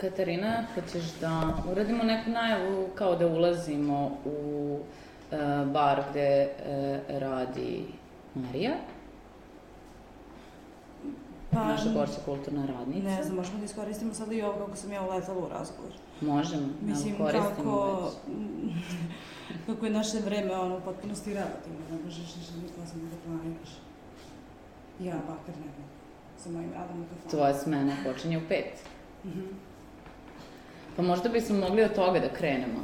Katarina, hoćeš da uradimo neku najavu kao da ulazimo u uh, bar gde uh, radi Marija? Pa, naša gorska kulturna radnica. Ne znam, možemo da iskoristimo sada i ovo kako sam ja uletala u razgovor. Možemo, Mislim, evo kako, već. kako je naše vreme, ono, u potpunosti relativno, ne možeš ništa nikada sam da planiraš. Ja, bakar, ne znam, sa mojim radom u kafanu. Tvoja smena počinje u pet. Mhm. Pa možda bismo mogli od toga da krenemo.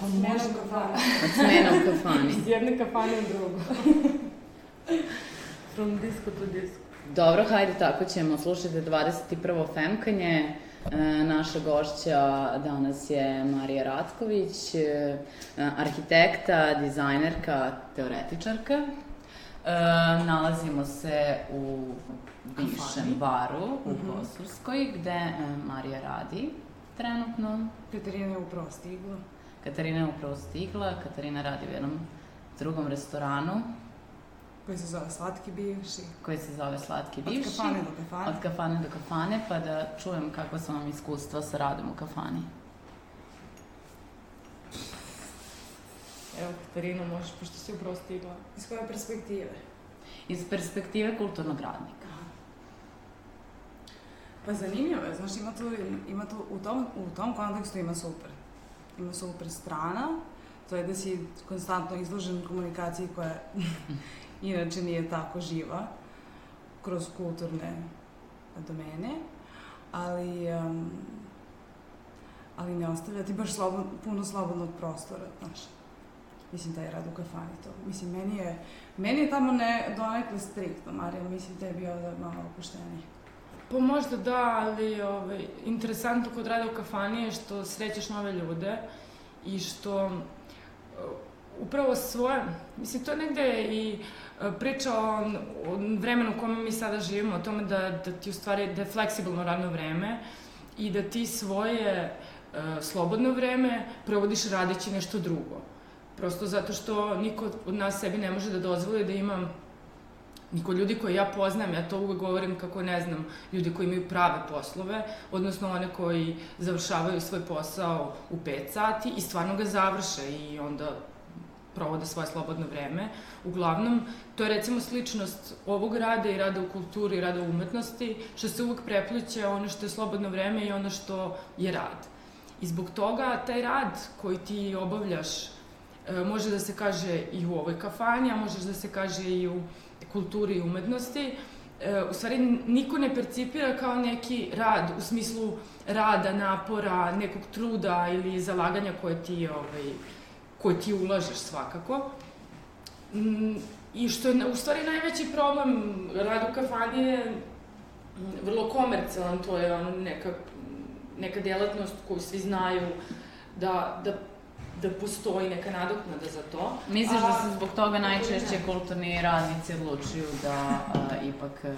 Pa može kafana. Od smena u kafani. Iz jedne kafane u drugu. From disco to disco. Dobro, hajde, tako ćemo. Slušajte 21. Femkanje. E, naša gošća danas je Marija Ratković, e, arhitekta, dizajnerka, teoretičarka. E, nalazimo se u bivšem baru u Mhm. Kosurskoj, gde Marija radi trenutno. Katarina je upravo stigla. Katarina je upravo stigla, Katarina radi u jednom drugom restoranu koji se zove Slatki bivši. koji se zove Slatki Od bivši. kafane do kafane. Od kafane do kafane, pa da čujem kakva su vam iskustva sa radom u kafani. Evo, Katarina, možeš, pošto si upravo stigla. Iz koje perspektive? Iz perspektive kulturnog radnika. Pa zanimljivo je, znaš, ima tu, ima tu u, tom, u tom kontekstu ima super. Ima super strana, to je da si konstantno izložen komunikaciji koja inače nije tako živa kroz kulturne domene, ali, um, ali ne ostavlja ti baš slobod, puno slobodnog prostora, znaš. Mislim, taj rad u kafani to. Mislim, meni je, meni je tamo ne, donekle striktno, Marija, mislim da je bio da malo opuštenije. Pa možda da, ali ovaj, interesantno kod rada u kafani je što srećeš nove ljude i što upravo svoje, mislim, to negde i uh, priča o, o vremenu u kome mi sada živimo, o tome da, da ti u stvari, da je fleksibilno radno vreme i da ti svoje uh, slobodno vreme provodiš radeći nešto drugo. Prosto zato što niko od nas sebi ne može da dozvoli da ima niko ljudi koje ja poznam, ja to uvek govorim kako ne znam, ljudi koji imaju prave poslove, odnosno one koji završavaju svoj posao u 5 sati i stvarno ga završe i onda provode svoje slobodno vreme. Uglavnom, to je recimo sličnost ovog rada i rada u kulturi i rada u umetnosti, što se uvek prepliče ono što je slobodno vreme i ono što je rad. I zbog toga taj rad koji ti obavljaš e, može da se kaže i u ovoj kafani, a može da se kaže i u kulturi i umetnosti, e, u stvari niko ne percipira kao neki rad u smislu rada, napora, nekog truda ili zalaganja koje ti, ovaj, koje ti ulažeš svakako. Mm, I što je u stvari najveći problem rad u kafani je mm, vrlo komercijalan, to je ono neka, neka delatnost koju svi znaju da, da da postoji neka nadoknada za to. Misliš da A- se zbog toga najčešće ne. kulturni radnici odlučuju da a, ipak a,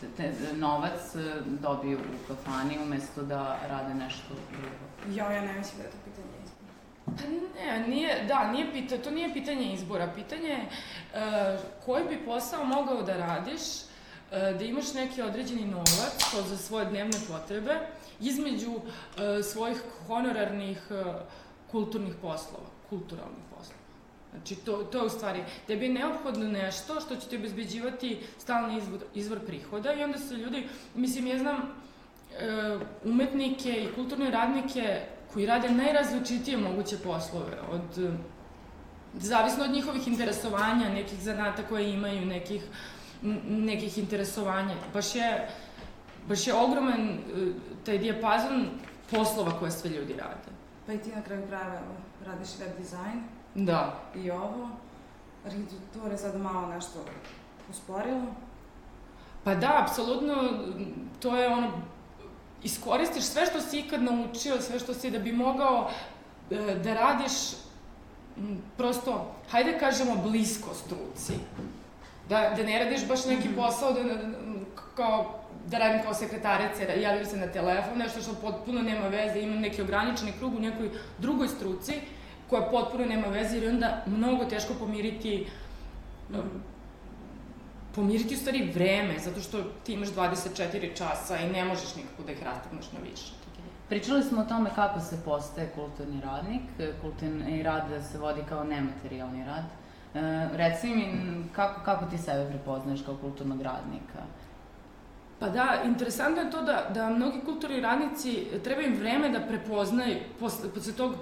te, te, novac a, dobiju u kafani umesto da rade nešto drugo? Jo, ja ne mislim da je to. Pa ne, nije, da, nije pita, to nije pitanje izbora, pitanje je uh, koji bi posao mogao da radiš, uh, da imaš neki određeni novac kao za svoje dnevne potrebe, između uh, svojih honorarnih uh, kulturnih poslova, kulturalnih poslova. Znači, to, to je u stvari, tebi je neophodno nešto što će ti obezbeđivati stalni izvor, izvor prihoda i onda se ljudi, mislim, ja znam umetnike i kulturne radnike koji rade najrazličitije moguće poslove, od zavisno od njihovih interesovanja, nekih zanata koje imaju, nekih, nekih interesovanja. Baš je, baš je ogroman e, taj dijapazon poslova koje sve ljudi rade. Pa i ti na kraju krajeva evo, radiš web dizajn Da. i ovo. Arhitektura je sada malo nešto usporila. Pa da, apsolutno, to je ono, iskoristiš sve što si ikad naučio, sve što si da bi mogao e, da radiš prosto, hajde kažemo, blisko struci. Da, da ne radiš baš neki -hmm. posao da, kao da radim kao sekretarica, javim se na telefon, nešto što potpuno nema veze, imam neki ograničeni krug u nekoj drugoj struci koja potpuno nema veze, jer onda mnogo teško pomiriti mm. Pomiriti u stvari vreme, zato što ti imaš 24 časa i ne možeš nikako da ih rastegneš na više. Pričali smo o tome kako se postaje kulturni radnik. Kulturni rad se vodi kao nematerijalni rad. E, reci mi, kako, kako ti sebe prepoznaješ kao kulturnog radnika? Pa da, interesantno je to da, da mnogi kulturni radnici treba im vreme da prepoznaju posle, posle tog, uh,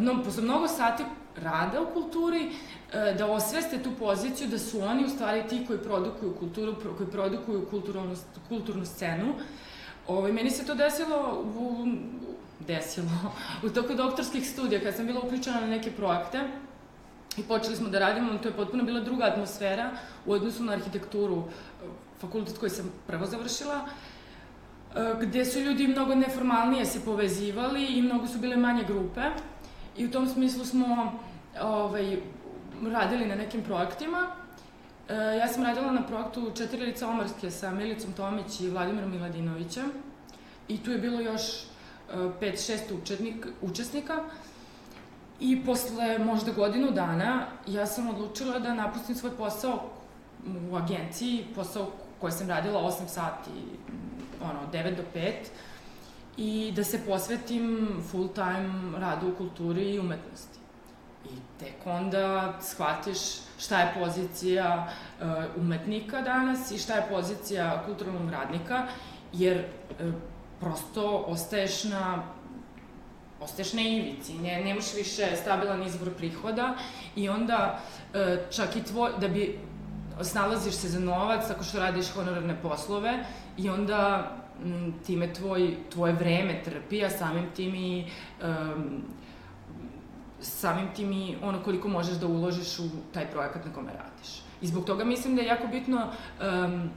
mno, posle mnogo sati rada u kulturi, uh, da osveste tu poziciju da su oni u stvari ti koji produkuju kulturu, koji produkuju kulturnu, kulturnu scenu. Ovaj, meni se to desilo u, desilo u toku doktorskih studija, kad sam bila uključena na neke projekte i počeli smo da radimo, to je potpuno bila druga atmosfera u odnosu na arhitekturu fakultet koji sam prvo završila, e, gde su ljudi mnogo neformalnije se povezivali i mnogo su bile manje grupe. I u tom smislu smo ovaj, radili na nekim projektima. E, ja sam radila na projektu Četiri lica Omarske sa Milicom Tomić i Vladimirom Miladinovićem. I tu je bilo još 5-6 učetnik, učesnika. I posle možda godinu dana ja sam odlučila da napustim svoj posao u agenciji, posao koje sam radila 8 sati, ono, 9 do 5, i da se posvetim full time radu u kulturi i umetnosti. I tek onda shvatiš šta je pozicija uh, umetnika danas i šta je pozicija kulturnog radnika, jer uh, prosto ostaješ na ostaješ na ivici, ne, nemaš više stabilan izvor prihoda i onda uh, čak i tvoj, da bi snalaziš se za novac tako što radiš honorarne poslove i onda time tvoj, tvoje vreme trpi, a samim tim i um, samim tim i ono koliko možeš da uložiš u taj projekat na kome radiš. I zbog toga mislim da je jako bitno um,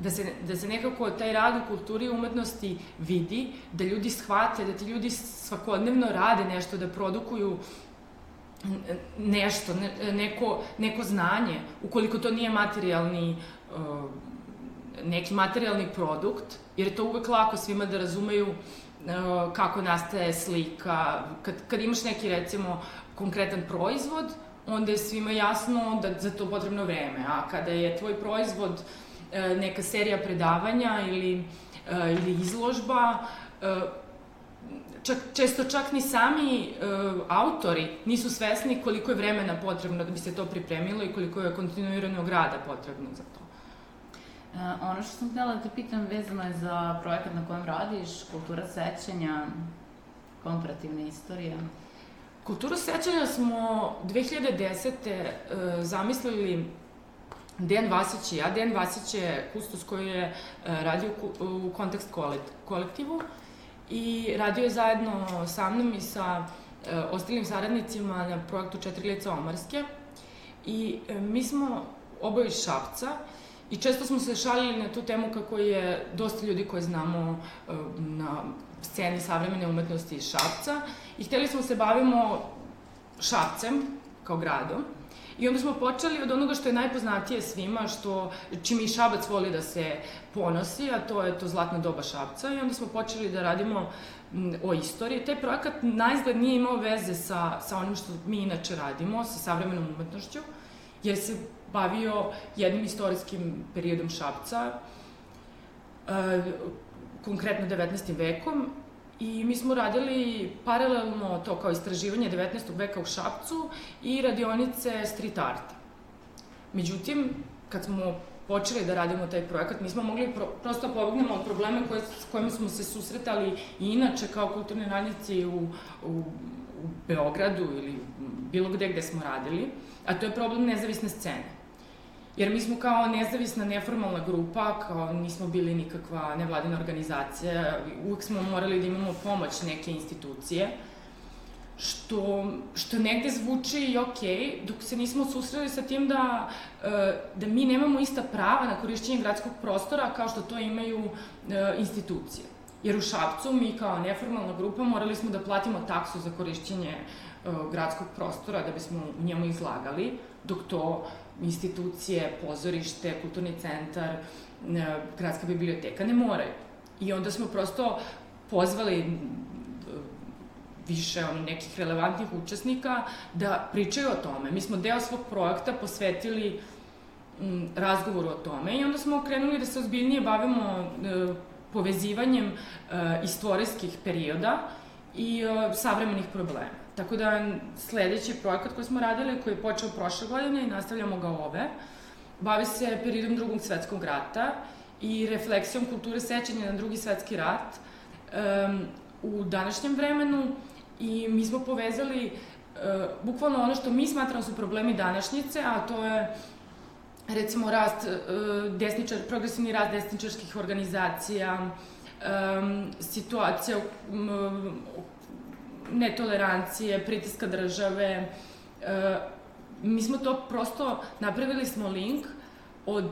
da se, da se nekako taj rad u kulturi i umetnosti vidi, da ljudi shvate, da ti ljudi svakodnevno rade nešto, da produkuju nešto, ne, neko, neko znanje, ukoliko to nije materijalni, uh, neki materijalni produkt, jer je to uvek lako svima da razumeju uh, kako nastaje slika, kad, kad imaš neki, recimo, konkretan proizvod, onda je svima jasno da za to potrebno vreme, a kada je tvoj proizvod uh, neka serija predavanja ili, ili izložba, čak, često čak ni sami autori nisu svesni koliko je vremena potrebno da bi se to pripremilo i koliko je kontinuiranog rada potrebno za to. Uh, ono što sam htjela da te pitam vezano je za projekat na kojem radiš, kultura sećanja, komparativne istorije. Kulturu sećanja smo 2010. Uh, zamislili Dejan Vasić i ja. Dejan Vasić je kustos koji je uh, radio u, kontekst kolektivu i radio je zajedno sa mnom i sa ostalim saradnicima na projektu Četiri lica Omarske. I mi smo oboje iz Šapca i često smo se šalili na tu temu kako je dosta ljudi koje znamo e, na sceni savremene umetnosti iz Šapca i hteli smo se bavimo Šapcem kao gradom I onda smo počeli od onoga što je najpoznatije svima, što, čim i Šabac voli da se ponosi, a to je to zlatna doba Šabca. I onda smo počeli da radimo o istoriji. Taj projekat najzgled nije imao veze sa, sa onim što mi inače radimo, sa savremenom umetnošću, jer se bavio jednim istorijskim periodom Šabca, e, konkretno 19. vekom, I mi smo radili paralelno to kao istraživanje 19. veka u Šapcu i radionice street arta. Međutim, kad smo počeli da radimo taj projekat, nismo mogli pro, prosto da pobegnemo od problema koje, s kojima smo se susretali i inače kao kulturni radnici u, u, u Beogradu ili bilo gde gde smo radili, a to je problem nezavisne scene. Jer mi smo kao nezavisna neformalna grupa, kao nismo bili nikakva nevladina organizacija, uvek smo morali da imamo pomoć neke institucije, što, što negde zvuči i okej, dok se nismo susreli sa tim da, e, da mi nemamo ista prava na korišćenje gradskog prostora kao što to imaju e, institucije. Jer u Šapcu mi kao neformalna grupa morali smo da platimo taksu za korišćenje uh, gradskog prostora da bismo u njemu izlagali, dok to institucije, pozorište, kulturni centar, uh, gradska biblioteka ne moraju. I onda smo prosto pozvali više on, nekih relevantnih učesnika da pričaju o tome. Mi smo deo svog projekta posvetili razgovoru o tome i onda smo krenuli da se ozbiljnije bavimo e, povezivanjem e, istorijskih perioda i e, savremenih problema. Tako da sledeći projekat koji smo radili, koji je počeo prošle godine i nastavljamo ga ove, bavi se periodom drugog svetskog rata i refleksijom kulture sećanja na drugi svetski rat um, u današnjem vremenu i mi smo povezali uh, bukvalno ono što mi smatramo su problemi današnjice, a to je recimo rast uh, desničar, progresivni rast desničarskih organizacija, um, situacija um, netolerancije, pritiska države. Uh, mi smo to prosto, napravili smo link od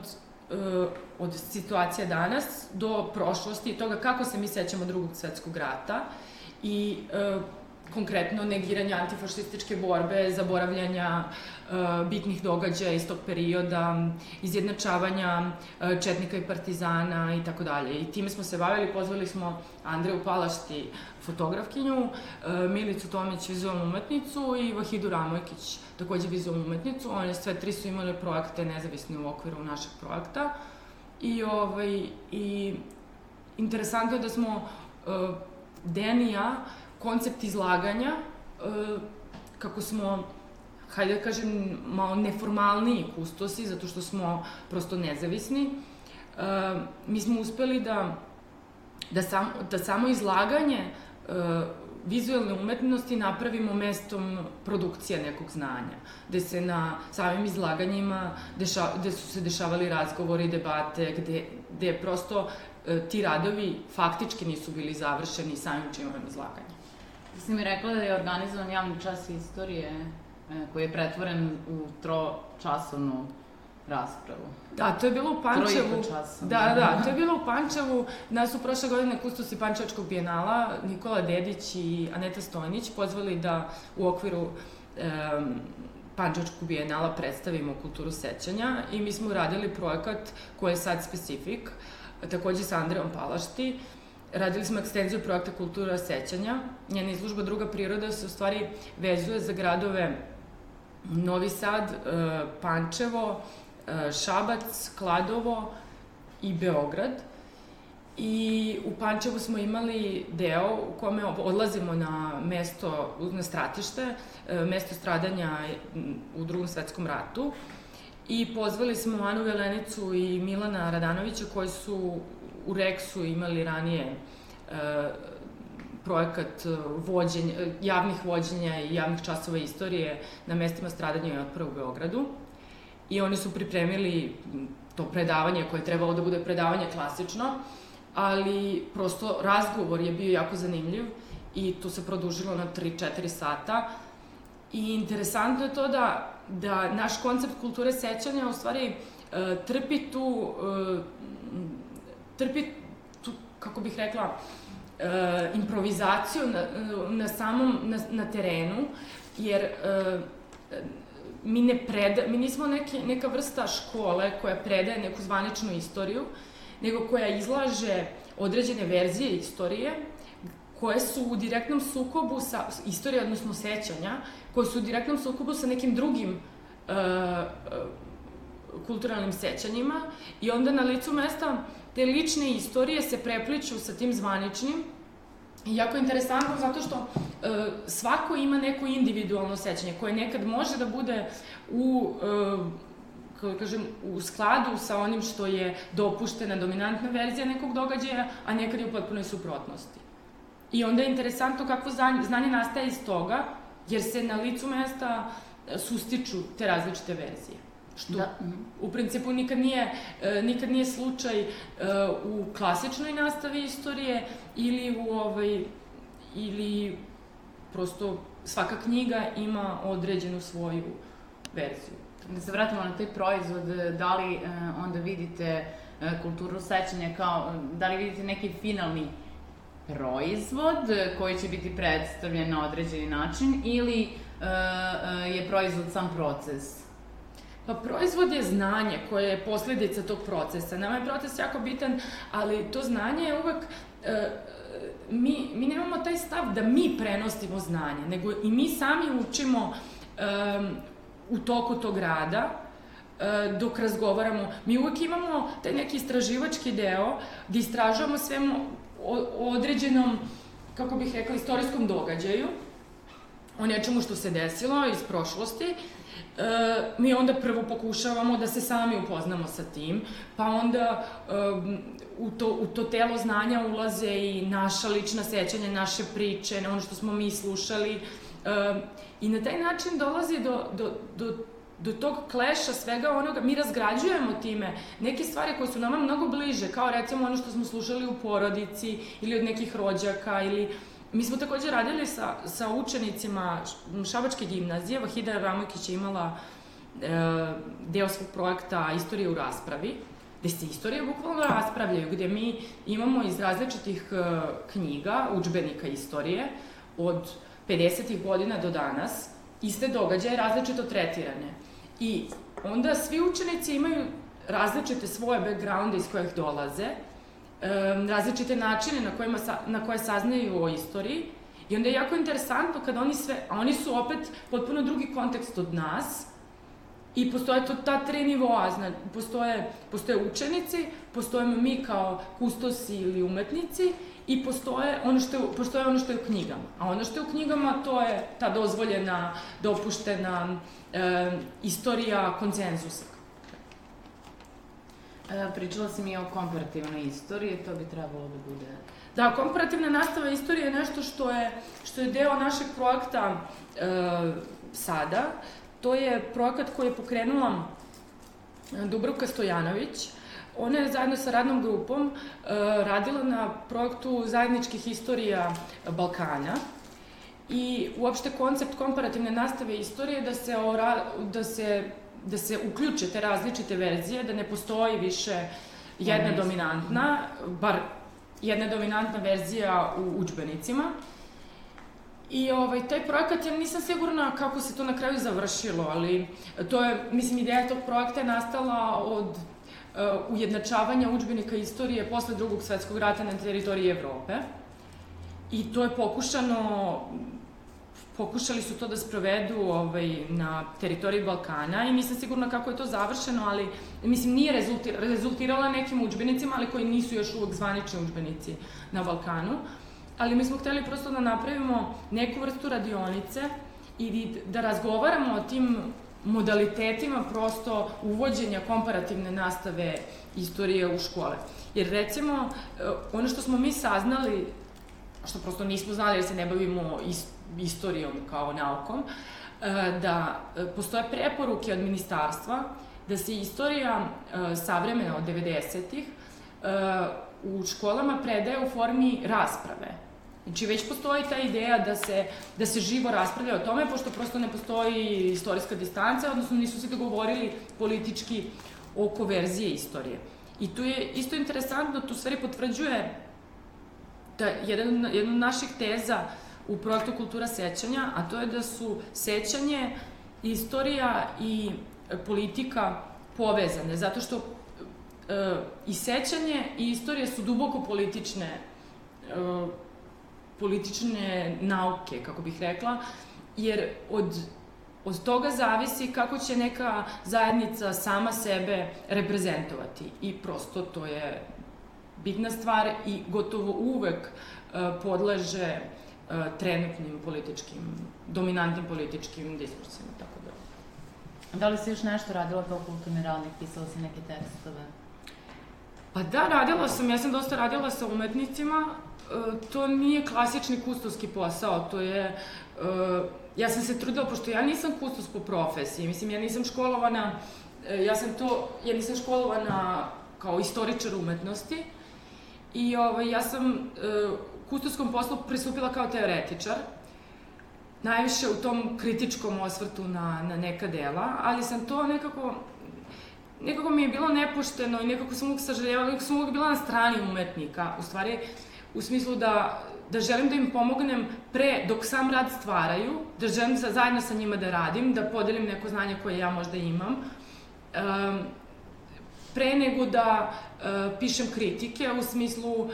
uh, od situacija danas do prošlosti i toga kako se mi sećamo drugog svetskog rata i uh, konkretno negiranja antifašističke borbe, zaboravljanja uh, bitnih događaja iz tog perioda, izjednačavanja uh, četnika i partizana i tako dalje. I time smo se bavili, pozvali smo Andreju Palašti, fotografkinju, uh, Milicu Tomić, vizualnu umetnicu i Vahidu Ramojkić, takođe vizualnu umetnicu. One sve tri su imale projekte nezavisne u okviru našeg projekta. I, ovaj, i interesantno je da smo Denija koncept izlaganja, e, kako smo hajde da kažem, malo neformalniji kustosi, zato što smo prosto nezavisni, e, mi smo uspeli da, da, sam, da samo izlaganje e, vizualne umetnosti napravimo mestom produkcija nekog znanja, gde se na samim izlaganjima, deša, gde su se dešavali razgovori, debate, gde, gde prosto ti radovi faktički nisu bili završeni samim činom izlaganja. Si mi rekla da je organizovan javni čas istorije e, koji je pretvoren u tročasovnu raspravu. Da, to je bilo u Pančevu. Da, da, to je bilo u Pančevu. Nas su prošle godine kustosi Pančevačkog bijenala, Nikola Dedić i Aneta Stojnić pozvali da u okviru um, Pančevačkog bijenala predstavimo kulturu sećanja i mi smo uradili projekat koji je sad specifik, takođe sa Andreom Palašti, Radili smo ekstenziju projekta Kultura sećanja. Njena izlužba Druga priroda se u stvari vezuje za gradove Novi Sad, e, Pančevo, e, Šabac, Kladovo i Beograd. I u Pančevu smo imali deo u kome odlazimo na mesto, na stratište, e, mesto stradanja u drugom svetskom ratu. I pozvali smo Anu Velenicu i Milana Radanovića koji su u Reksu imali ranije e, projekat e, vođenja, javnih vođenja i javnih časova istorije na mestima stradanja i otpora u Beogradu. I oni su pripremili to predavanje koje je trebalo da bude predavanje klasično, ali prosto razgovor je bio jako zanimljiv i to se produžilo na 3-4 sata. I interesantno je to da, da naš koncept kulture sećanja u stvari e, trpi tu e, trpi tu, kako bih rekla, e, improvizaciju na, na samom, na, na terenu, jer e, mi ne preda, mi nismo neki, neka vrsta škole koja predaje neku zvaničnu istoriju, nego koja izlaže određene verzije istorije, koje su u direktnom sukobu sa, istorije, odnosno sećanja, koje su u direktnom sukobu sa nekim drugim uh, kulturalnim sećanjima i onda na licu mesta te lične istorije se prepliču sa tim zvaničnim I jako interesantno zato što e, svako ima neko individualno sećanje koje nekad može da bude u e, kako kažem, u skladu sa onim što je dopuštena dominantna verzija nekog događaja, a nekad je u potpunoj suprotnosti. I onda je interesantno kako znanje, znanje nastaje iz toga, jer se na licu mesta sustiču te različite verzije. Što da. u principu nikad nije, e, nikad nije slučaj e, u klasičnoj nastavi istorije ili u ovaj, ili prosto svaka knjiga ima određenu svoju verziju. Da se vratimo na taj proizvod, da li e, onda vidite kulturu sećanja kao, da li vidite neki finalni proizvod koji će biti predstavljen na određeni način ili je proizvod sam proces? Pa proizvod je znanje koje je posledica tog procesa. Nama je proces jako bitan, ali to znanje je uvek... Uh, mi, mi nemamo taj stav da mi prenosimo znanje, nego i mi sami učimo um, u toku tog rada, uh, dok razgovaramo. Mi uvek imamo taj neki istraživački deo gde istražujemo svemu o, o određenom, kako bih rekla, istorijskom događaju, o nečemu što se desilo iz prošlosti, E, mi onda prvo pokušavamo da se sami upoznamo sa tim, pa onda u, to, u to telo znanja ulaze i naša lična sećanja, naše priče, ono što smo mi slušali. I na taj način dolazi do, do, do do tog kleša svega onoga, mi razgrađujemo time neke stvari koje su nama mnogo bliže, kao recimo ono što smo slušali u porodici ili od nekih rođaka ili Mi smo takođe radili sa, sa učenicima Šabačke gimnazije, Vahida Ramojkić je imala e, deo svog projekta Istorija u raspravi, gde se istorije bukvalno raspravljaju, gde mi imamo iz različitih e, knjiga, učbenika istorije, od 50. godina do danas, iste događaje različito tretirane. I onda svi učenici imaju različite svoje backgrounde iz kojih dolaze, um, različite načine na, kojima sa, na koje saznaju o istoriji i onda je jako interesantno kada oni sve, a oni su opet potpuno drugi kontekst od nas i postoje to ta tri nivoa, znači postoje, postoje učenici, postojemo mi kao kustosi ili umetnici i postoje ono što je, postoje ono što je u knjigama. A ono što je u knjigama to je ta dozvoljena, dopuštena e, istorija konsenzusa E, pričala si mi o komparativnoj istoriji, to bi trebalo da bude... Da, komparativna nastava istorije je nešto što je, što je deo našeg projekta e, sada. To je projekat koji je pokrenula e, Dubrovka Stojanović. Ona je zajedno sa radnom grupom e, radila na projektu zajedničkih istorija Balkana i uopšte koncept komparativne nastave istorije da se, ora, da se da se uključe te različite verzije, da ne postoji više jedna dominantna, bar jedna dominantna verzija u učbenicima. I ovaj, taj projekat, ja nisam sigurna kako se to na kraju završilo, ali to je, mislim, ideja tog projekta je nastala od uh, ujednačavanja učbenika istorije posle drugog svetskog rata na teritoriji Evrope. I to je pokušano pokušali su to da sprovedu ovaj, na teritoriji Balkana i nisam sigurna kako je to završeno, ali mislim nije rezultir, rezultirala nekim učbenicima, ali koji nisu još uvek zvanični učbenici na Balkanu. Ali mi smo hteli prosto da napravimo neku vrstu radionice i da razgovaramo o tim modalitetima prosto uvođenja komparativne nastave istorije u škole. Jer recimo, eh, ono što smo mi saznali, što prosto nismo znali jer se ne bavimo istorijom, istorijom kao naukom, e, da e, postoje preporuke od ministarstva da se istorija e, savremena od 90-ih u školama predaje u formi rasprave. Znači, već postoji ta ideja da se, da se živo raspravlja o tome, pošto prosto ne postoji istorijska distanca, odnosno nisu se dogovorili politički oko verzije istorije. I tu je isto interesantno, tu stvari potvrđuje da jedan, jedna od naših teza uh, u projektu Kultura sećanja, a to je da su sećanje, istorija i politika povezane, zato što e, i sećanje i istorija su duboko politične e, politične nauke, kako bih rekla, jer od, od toga zavisi kako će neka zajednica sama sebe reprezentovati. I prosto to je bitna stvar i gotovo uvek e, podleže E, trenutnim političkim, dominantnim političkim diskursima, tako da. Da li si još nešto radila kao kulturni radnik, pisala si neke tekstove? Pa da, radila sam, ja sam dosta radila sa umetnicima, e, to nije klasični kustovski posao, to je, e, ja sam se trudila, pošto ja nisam kustos po profesiji, mislim, ja nisam školovana, ja sam to, ja nisam školovana kao istoričar umetnosti, i ovaj, ja sam kustoskom poslu pristupila kao teoretičar, najviše u tom kritičkom osvrtu na, na neka dela, ali sam to nekako, nekako mi je bilo nepošteno i nekako sam uvijek sažaljevala, nekako sam uvijek bila na strani umetnika. U stvari, u smislu da, da želim da im pomognem pre, dok sam rad stvaraju, da želim sa, zajedno sa njima da radim, da podelim neko znanje koje ja možda imam, um, pre nego da uh, pišem kritike u smislu uh,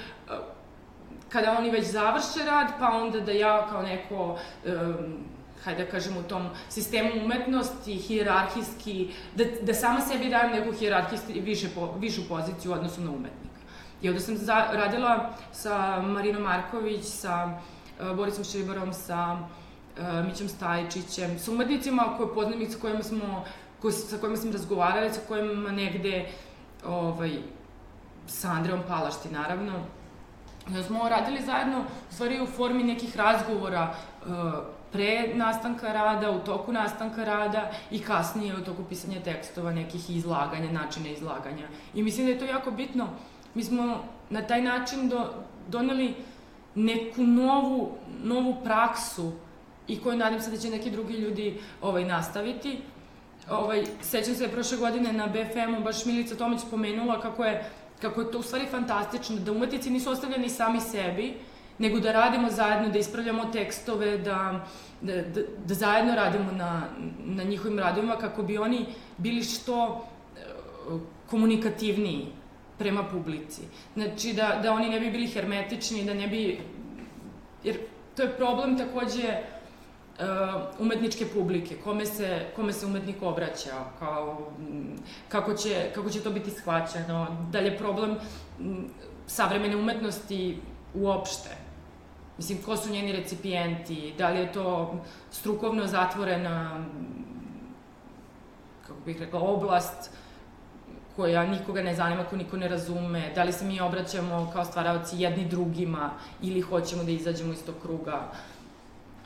kada oni već završe rad, pa onda da ja kao neko um, hajde da kažem, u tom sistemu umetnosti, hijerarhijski, da, da sama sebi dajem neku hijerarhijski više po, višu poziciju u odnosu na umetnika. I onda sam za, radila sa Marinom Marković, sa uh, Borisom Šibarom, sa uh, Mićom Stajčićem, sa umetnicima koje poznam i sa kojima smo ko, sa kojima sam razgovarala, sa kojima negde ovaj, sa Andreom Palašti, naravno, da smo radili zajedno, u stvari u formi nekih razgovora uh, pre nastanka rada, u toku nastanka rada i kasnije u toku pisanja tekstova, nekih izlaganja, načina izlaganja. I mislim da je to jako bitno. Mi smo na taj način do, doneli neku novu, novu praksu i koju nadam se da će neki drugi ljudi ovaj, nastaviti. Ovaj, sećam se prošle godine na BFM-u, baš Milica Tomić pomenula kako je, kako je to u stvari fantastično, da umetnici nisu ostavljeni sami sebi, nego da radimo zajedno, da ispravljamo tekstove, da, da, da, da zajedno radimo na, na njihovim radovima kako bi oni bili što e, komunikativniji prema publici. Znači, da, da oni ne bi bili hermetični, da ne bi... Jer to je problem takođe umetničke publike, kome se, kome se umetnik obraća, kao, kako, će, kako će to biti shvaćeno, da li je problem savremene umetnosti uopšte. Mislim, ko su njeni recipijenti, da li je to strukovno zatvorena, kako bih rekla, oblast koja nikoga ne zanima, ko niko ne razume, da li se mi obraćamo kao stvaravci jedni drugima ili hoćemo da izađemo iz tog kruga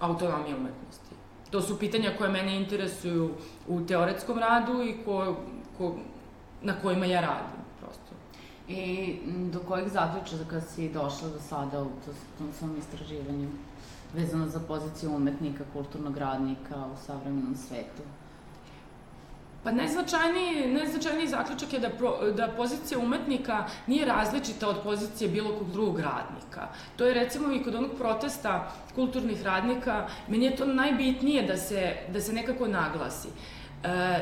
autonomije umetnosti. To su pitanja koje mene interesuju u teoretskom radu i ko, ko, na kojima ja radim. I do kojih zaključaka si došla do sada u tom svom istraživanju vezano za poziciju umetnika, kulturnog radnika u savremenom svetu? Pa najznačajniji, najznačajniji zaključak je da, pro, da pozicija umetnika nije različita od pozicije bilo kog drugog radnika. To je recimo i kod onog protesta kulturnih radnika, meni je to najbitnije da se, da se nekako naglasi. E,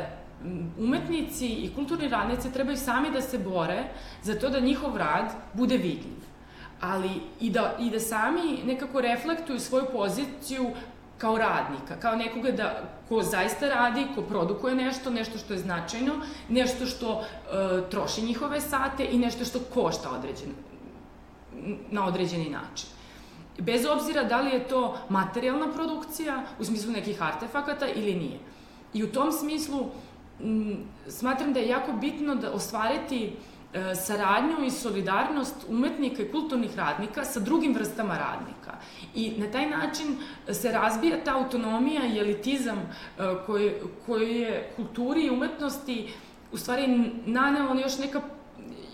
umetnici i kulturni radnici trebaju sami da se bore za to da njihov rad bude vidljiv. Ali i da, i da sami nekako reflektuju svoju poziciju kao radnika, kao nekoga da, ko zaista radi, ko produkuje nešto, nešto što je značajno, nešto što e, troši njihove sate i nešto što košta određen, na određeni način. Bez obzira da li je to materijalna produkcija, u smislu nekih artefakata ili nije. I u tom smislu smatram da je jako bitno da ostvariti saradnju i solidarnost umetnika i kulturnih radnika sa drugim vrstama radnika. I na taj način se razbija ta autonomija i elitizam e, koji, koji je kulturi i umetnosti u stvari naneo još neka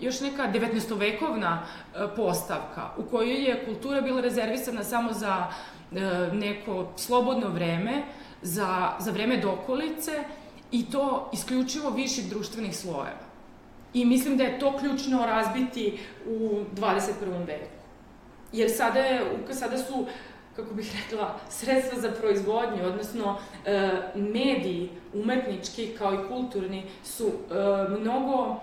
još neka 19-vekovna e, postavka u kojoj je kultura bila rezervisana samo za neko slobodno vreme, za, za vreme dokolice i to isključivo viših društvenih slojeva. I mislim da je to ključno razbiti u 21. veku. Jer sada, je, sada su, kako bih rekla, sredstva za proizvodnju, odnosno e, mediji umetnički kao i kulturni su e, mnogo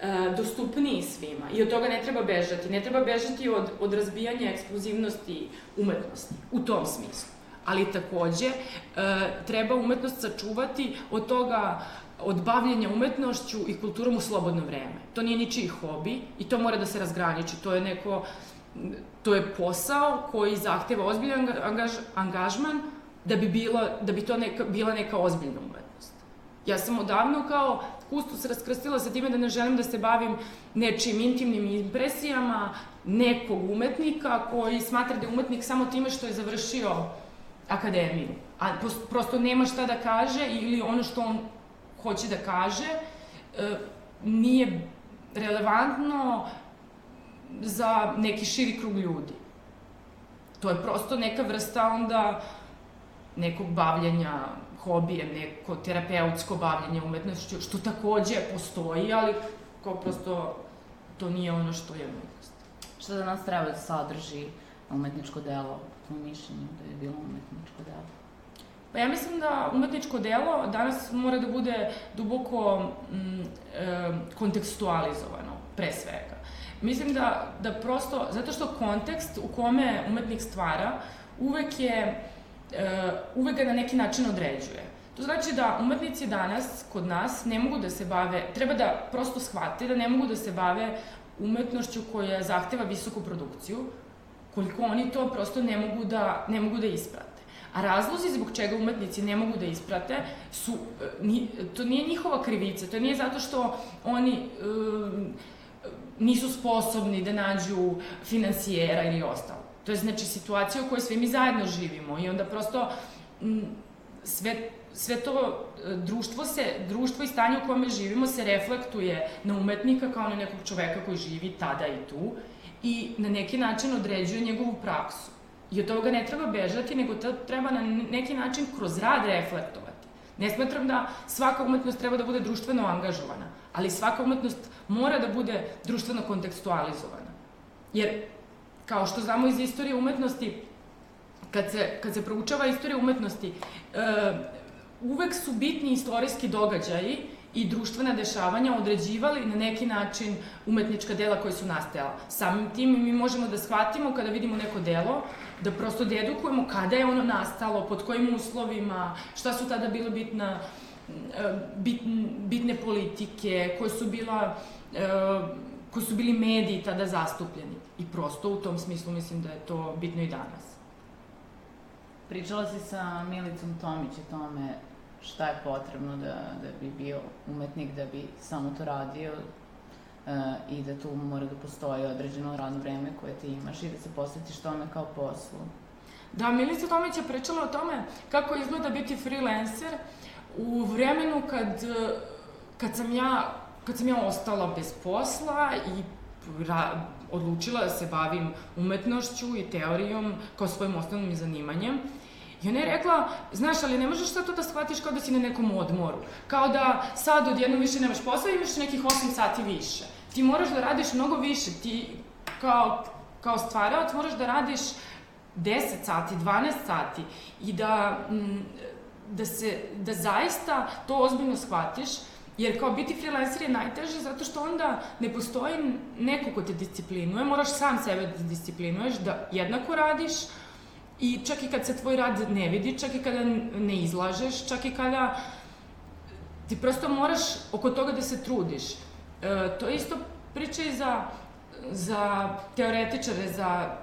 e, dostupniji svima i od toga ne treba bežati. Ne treba bežati od, od razbijanja ekskluzivnosti umetnosti u tom smislu ali takođe e, treba umetnost sačuvati od toga od bavljenja umetnošću i kulturom u slobodno vreme. To nije ničiji hobi i to mora da se razgraniči. To je neko, to je posao koji zahteva ozbiljan angaž, angažman da bi, bila, da bi to neka, bila neka ozbiljna umetnost. Ja sam odavno kao kustus raskrstila sa time da ne želim da se bavim nečim intimnim impresijama nekog umetnika koji smatra da je umetnik samo time što je završio akademiju. A prosto nema šta da kaže ili ono što on hoće da kaže e, nije relevantno za neki širi krug ljudi. To je prosto neka vrsta onda nekog bavljenja hobijem, neko terapeutsko bavljenje umetnošću, što takođe postoji, ali kao prosto to nije ono što je umetnost. Šta da nas treba da sadrži umetničko delo, po mišljenju da je bilo umetničko delo? Pa ja mislim da umetničko delo danas mora da bude duboko mm, e, kontekstualizovano, pre svega. Mislim da, da prosto, zato što kontekst u kome umetnik stvara uvek je, e, uvek ga na neki način određuje. To znači da umetnici danas, kod nas, ne mogu da se bave, treba da prosto shvate da ne mogu da se bave umetnošću koja zahteva visoku produkciju, koliko oni to prosto ne mogu da, ne mogu da isprate. A razlozi zbog čega umetnici ne mogu da isprate su, e, ni, to nije njihova krivica, to nije zato što oni um, nisu sposobni da nađu finansijera ili ostalo. To je znači situacija u kojoj svi mi zajedno živimo i onda prosto sve sve to e, društvo se, društvo i stanje u kome živimo se reflektuje na umetnika kao na nekog čoveka koji živi tada i tu i na neki način određuje njegovu praksu. I od toga ne treba bežati, nego to treba na neki način kroz rad reflektovati. Ne smatram da svaka umetnost treba da bude društveno angažovana, ali svaka umetnost mora da bude društveno kontekstualizovana. Jer, kao što znamo iz istorije umetnosti, kad se, kad se proučava istorija umetnosti, e, uvek su bitni istorijski događaji i društvena dešavanja određivali na neki način umetnička dela koja su nastajala. Samim tim mi možemo da shvatimo kada vidimo neko delo, da prosto dedukujemo kada je ono nastalo, pod kojim uslovima, šta su tada bile bitna, bit, bitne politike, koje su bila koji su bili mediji tada zastupljeni. I prosto u tom smislu mislim da je to bitno i danas. Pričala si sa Milicom Tomić o tome šta je potrebno da, da bi bio umetnik, da bi samo to radio uh, i da tu mora da postoji određeno radno vreme koje ti imaš i da se posvetiš tome kao poslu. Da, Milica Tomić je pričala o tome kako izgleda biti freelancer u vremenu kad, kad sam ja kad sam ja ostala bez posla i ra, odlučila da se bavim umetnošću i teorijom kao svojim osnovnim zanimanjem. I ona je rekla, znaš, ali ne možeš sad to da shvatiš kao da si na nekom odmoru. Kao da sad odjednom više nemaš posla i imaš nekih 8 sati više. Ti moraš da radiš mnogo više. Ti kao, kao stvaralac moraš da radiš 10 sati, 12 sati i da, mm, da, se, da zaista to ozbiljno shvatiš, jer kao biti freelancer je najteže zato što onda ne postoji neko ko te disciplinuje, moraš sam sebe da disciplinuješ, da jednako radiš, I čak i kad se tvoj rad ne vidi, čak i kada ne izlažeš, čak i kada ti prosto moraš oko toga da se trudiš. E, to je isto priča i za, za teoretičare, za,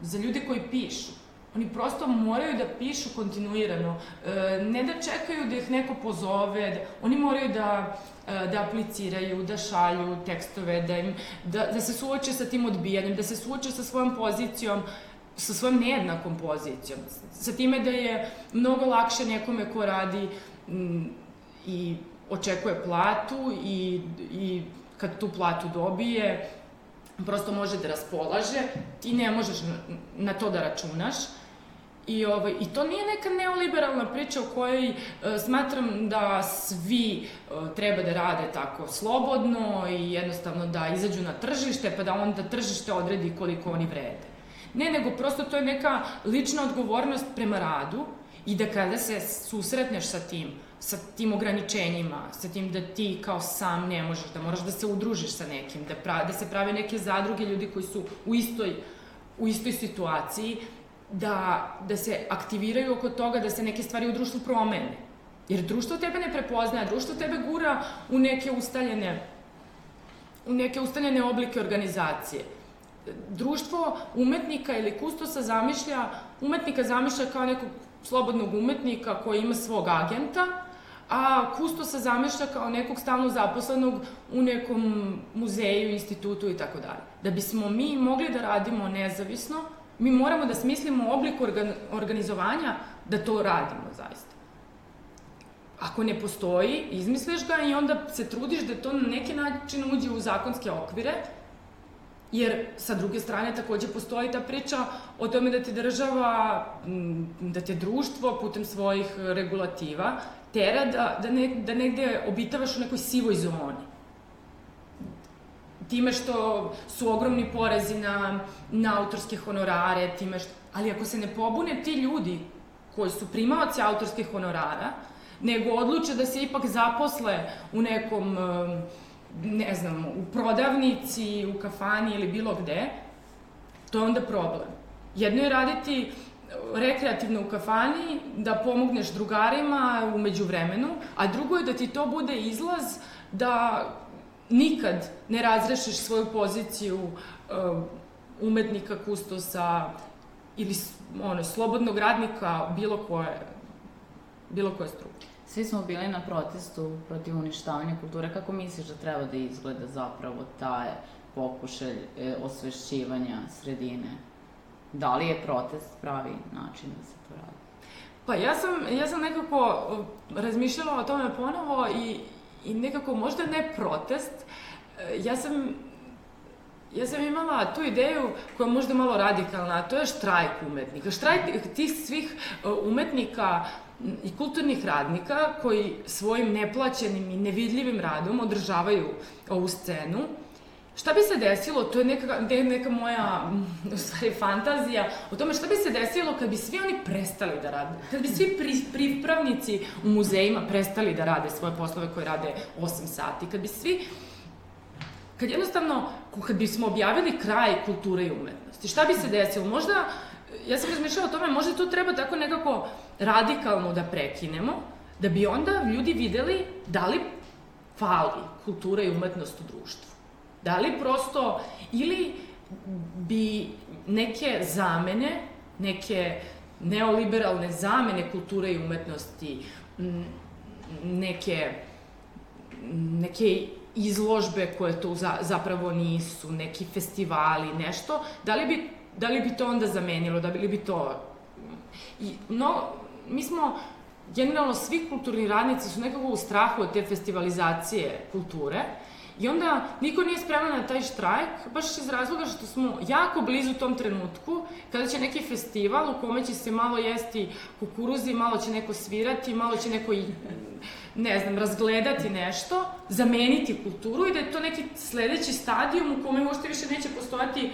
za ljude koji pišu. Oni prosto moraju da pišu kontinuirano, e, ne da čekaju da ih neko pozove, da, oni moraju da, e, da apliciraju, da šalju tekstove, da, im, da, da se suoče sa tim odbijanjem, da se suoče sa svojom pozicijom, sa svojom nejednakom pozicijom, sa time da je mnogo lakše nekome ko radi m, i očekuje platu i, i kad tu platu dobije, prosto može da raspolaže, ti ne možeš na to da računaš. I, ovaj, I to nije neka neoliberalna priča u kojoj e, smatram da svi e, treba da rade tako slobodno i jednostavno da izađu na tržište, pa da onda tržište odredi koliko oni vrede. Ne, nego prosto to je neka lična odgovornost prema radu i da kada se susretneš sa tim, sa tim ograničenjima, sa tim da ti kao sam ne možeš, da moraš da se udružiš sa nekim, da, pra, da se prave neke zadruge ljudi koji su u istoj, u istoj situaciji, da, da se aktiviraju oko toga da se neke stvari u društvu promene. Jer društvo tebe ne prepoznaje, društvo tebe gura u neke ustaljene u neke ustaljene oblike organizacije društvo umetnika ili kustosa zamišlja, umetnika zamišlja kao nekog slobodnog umetnika koji ima svog agenta, a kustosa zamišlja kao nekog stalno zaposlenog u nekom muzeju, institutu i tako dalje. Da bismo mi mogli da radimo nezavisno, mi moramo da smislimo oblik organ, organizovanja da to radimo zaista. Ako ne postoji, izmisliš ga i onda se trudiš da to na neki način uđe u zakonske okvire, Jer sa druge strane takođe postoji ta priča o tome da te država, da te društvo putem svojih regulativa tera da, da, ne, da negde obitavaš u nekoj sivoj zoni. time što su ogromni porezi na, na autorske honorare, time što... Ali ako se ne pobune ti ljudi koji su primaoci autorskih honorara, nego odluče da se ipak zaposle u nekom, ne znam, u prodavnici, u kafani ili bilo gde, to je onda problem. Jedno je raditi rekreativno u kafani, da pomogneš drugarima umeđu vremenu, a drugo je da ti to bude izlaz da nikad ne razrešiš svoju poziciju uh, umetnika, kustosa ili ono, slobodnog radnika bilo koje, bilo koje struke. Svi smo bili na protestu protiv uništavanja kulture. Kako misliš da treba da izgleda zapravo taj pokušaj e, osvešćivanja sredine? Da li je protest pravi način da se to radi? Pa ja sam, ja sam nekako razmišljala o tome ponovo i, i nekako možda ne protest, e, ja sam ja sam imala tu ideju koja je možda malo radikalna, a to je štrajk umetnika. Štrajk tih svih e, umetnika i kulturnih radnika koji svojim neplaćenim i nevidljivim radom održavaju ovu scenu Šta bi se desilo, to je neka, neka moja, u stvari, fantazija o tome šta bi se desilo kad bi svi oni prestali da rade, kad bi svi pri, pripravnici u muzejima prestali da rade svoje poslove koje rade 8 sati, kad bi svi, kad jednostavno, kad bismo objavili kraj kulture i umetnosti, šta bi se desilo? Možda, ja sam razmišljala o tome, možda to treba tako nekako radikalno da prekinemo, da bi onda ljudi videli da li fali kultura i umetnost u društvu. Da li prosto, ili bi neke zamene, neke neoliberalne zamene kulture i umetnosti, neke, neke izložbe koje to za, zapravo nisu, neki festivali, nešto, da li bi, da li bi to onda zamenilo, da li bi to... I, no, mi smo, generalno svi kulturni radnici su nekako u strahu od te festivalizacije kulture, I onda niko nije spreman na taj štrajk, baš iz razloga što smo jako blizu tom trenutku, kada će neki festival u kome će se malo jesti kukuruzi, malo će neko svirati, malo će neko ne znam, razgledati nešto, zameniti kulturu i da je to neki sledeći stadijum u kome možete više neće postojati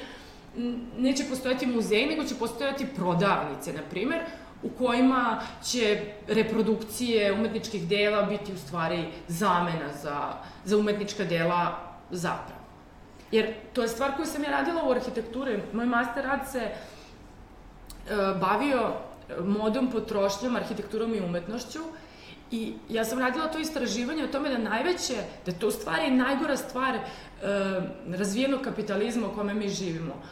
neće postojati muzej, nego će postojati prodavnice, na primer, u kojima će reprodukcije umetničkih dela biti u stvari zamena za, za umetnička dela zapravo. Jer to je stvar koju sam ja radila u arhitekturi. Moj master rad se e, bavio modom, potrošnjom, arhitekturom i umetnošću I ja sam radila to istraživanje o tome da najveće, da to u stvari najgora stvar e, razvijenog kapitalizma u kome mi živimo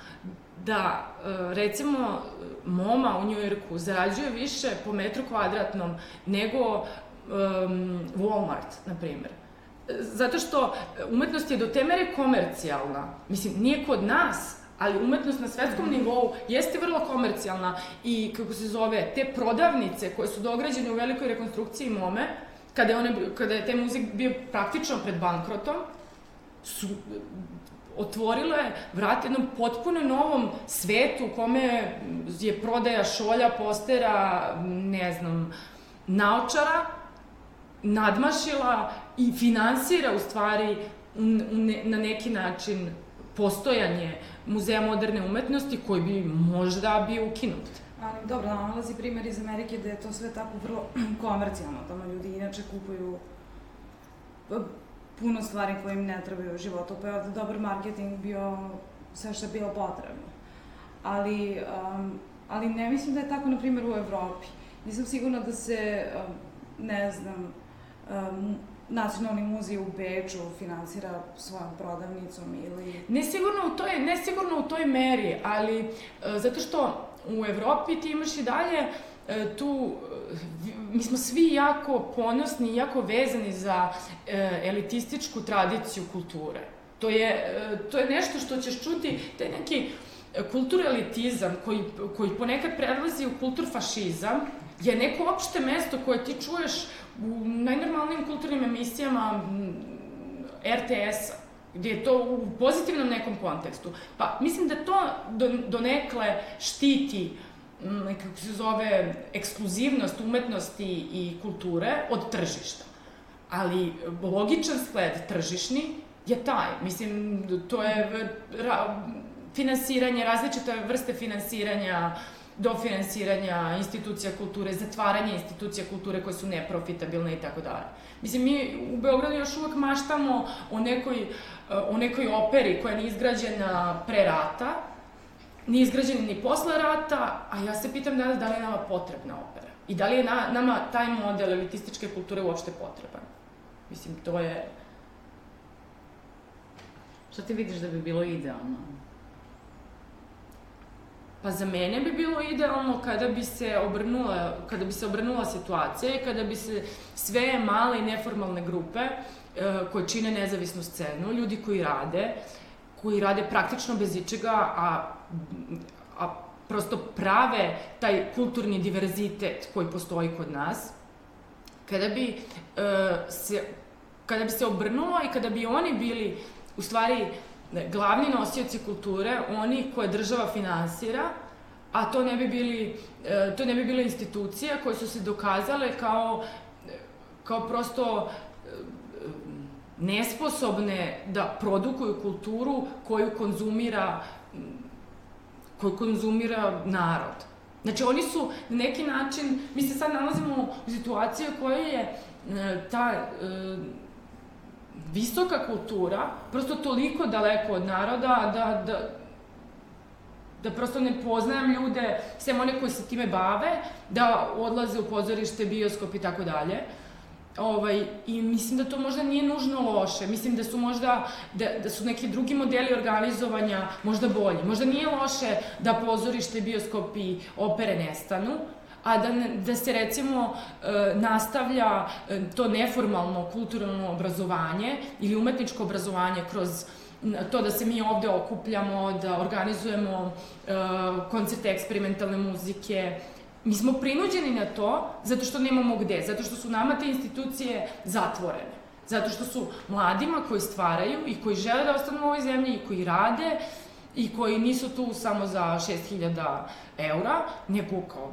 da, e, recimo, moma u Njujorku zarađuje više po metru kvadratnom nego um, Walmart, na primer. Zato što umetnost je do te mere komercijalna. Mislim, nije kod nas, ali umetnost na svetskom nivou jeste vrlo komercijalna i, kako se zove, te prodavnice koje su dograđene u velikoj rekonstrukciji Mome, kada je, one, kada je taj muzik bio praktično pred bankrotom, su otvorilo je vrat jednom potpuno novom svetu u kome je prodaja šolja, postera, ne znam, naočara, nadmašila i finansira u stvari na neki način postojanje Muzeja moderne umetnosti koji bi možda bio ukinut. Ali dobro, nalazi primjer iz Amerike da je to sve tako vrlo komercijalno, tamo ljudi inače kupuju puno stvari koje im ne trebaju u životu, pa je dobar marketing bio sve što je bilo potrebno. Ali, um, ali ne mislim da je tako, na primjer, u Evropi. Nisam sigurna da se, um, ne znam, um, Nacionalni muzej u Beču finansira svojom prodavnicom ili... Ne sigurno u toj, ne sigurno u toj meri, ali uh, zato što u Evropi ti imaš i dalje uh, tu mi smo svi jako ponosni i jako vezani za e, elitističku tradiciju kulture. To je, e, to je nešto što ćeš čuti, taj neki kulturelitizam koji, koji ponekad prelazi u kulturfašizam, je neko opšte mesto koje ti čuješ u najnormalnijim kulturnim emisijama RTS-a, gde je to u pozitivnom nekom kontekstu. Pa mislim da to do, donekle štiti uh, kako se zove, ekskluzivnost umetnosti i kulture od tržišta. Ali logičan sled tržišni je taj. Mislim, to je ra, finansiranje, različite vrste finansiranja, do finansiranja institucija kulture, zatvaranje institucija kulture koje su neprofitabilne i tako dalje. Mislim, mi u Beogradu još uvek maštamo o nekoj, o nekoj operi koja je izgrađena pre rata, nije izgrađena ni posle rata, a ja se pitam danas da li je nama potrebna opera. I da li je na, nama taj model elitističke kulture uopšte potreban. Mislim, to je... Šta ti vidiš da bi bilo idealno? Pa za mene bi bilo idealno kada bi se obrnula, kada bi se obrnula situacija i kada bi se sve male i neformalne grupe e, koje čine nezavisnu scenu, ljudi koji rade, koji rade praktično bez ičega, a, a prosto prave taj kulturni diverzitet koji postoji kod nas, kada bi e, se kada bi se obrnulo i kada bi oni bili u stvari glavni nosioci kulture, oni koje država finansira, a to ne bi bili e, to ne bi bile institucije koje su se dokazale kao kao prosto e, nesposobne da produkuju kulturu koju konzumira koju konzumira narod. Znači, oni su na neki način, mi se sad nalazimo u situaciji u kojoj je e, ta e, visoka kultura prosto toliko daleko od naroda da, da, da prosto ne poznajem ljude, sem one koji se time bave, da odlaze u pozorište, bioskop i tako dalje. Ovaj, I mislim da to možda nije nužno loše. Mislim da su možda, da, da su neki drugi modeli organizovanja možda bolji. Možda nije loše da pozorište, bioskop i opere nestanu, a da, da se recimo e, nastavlja e, to neformalno kulturno obrazovanje ili umetničko obrazovanje kroz to da se mi ovde okupljamo, da organizujemo e, koncerte eksperimentalne muzike, Mi smo prinuđeni na to zato što nemamo gde, zato što su nama te institucije zatvorene. Zato što su mladima koji stvaraju i koji žele da ostanu u ovoj zemlji i koji rade i koji nisu tu samo za 6000 eura, nego kao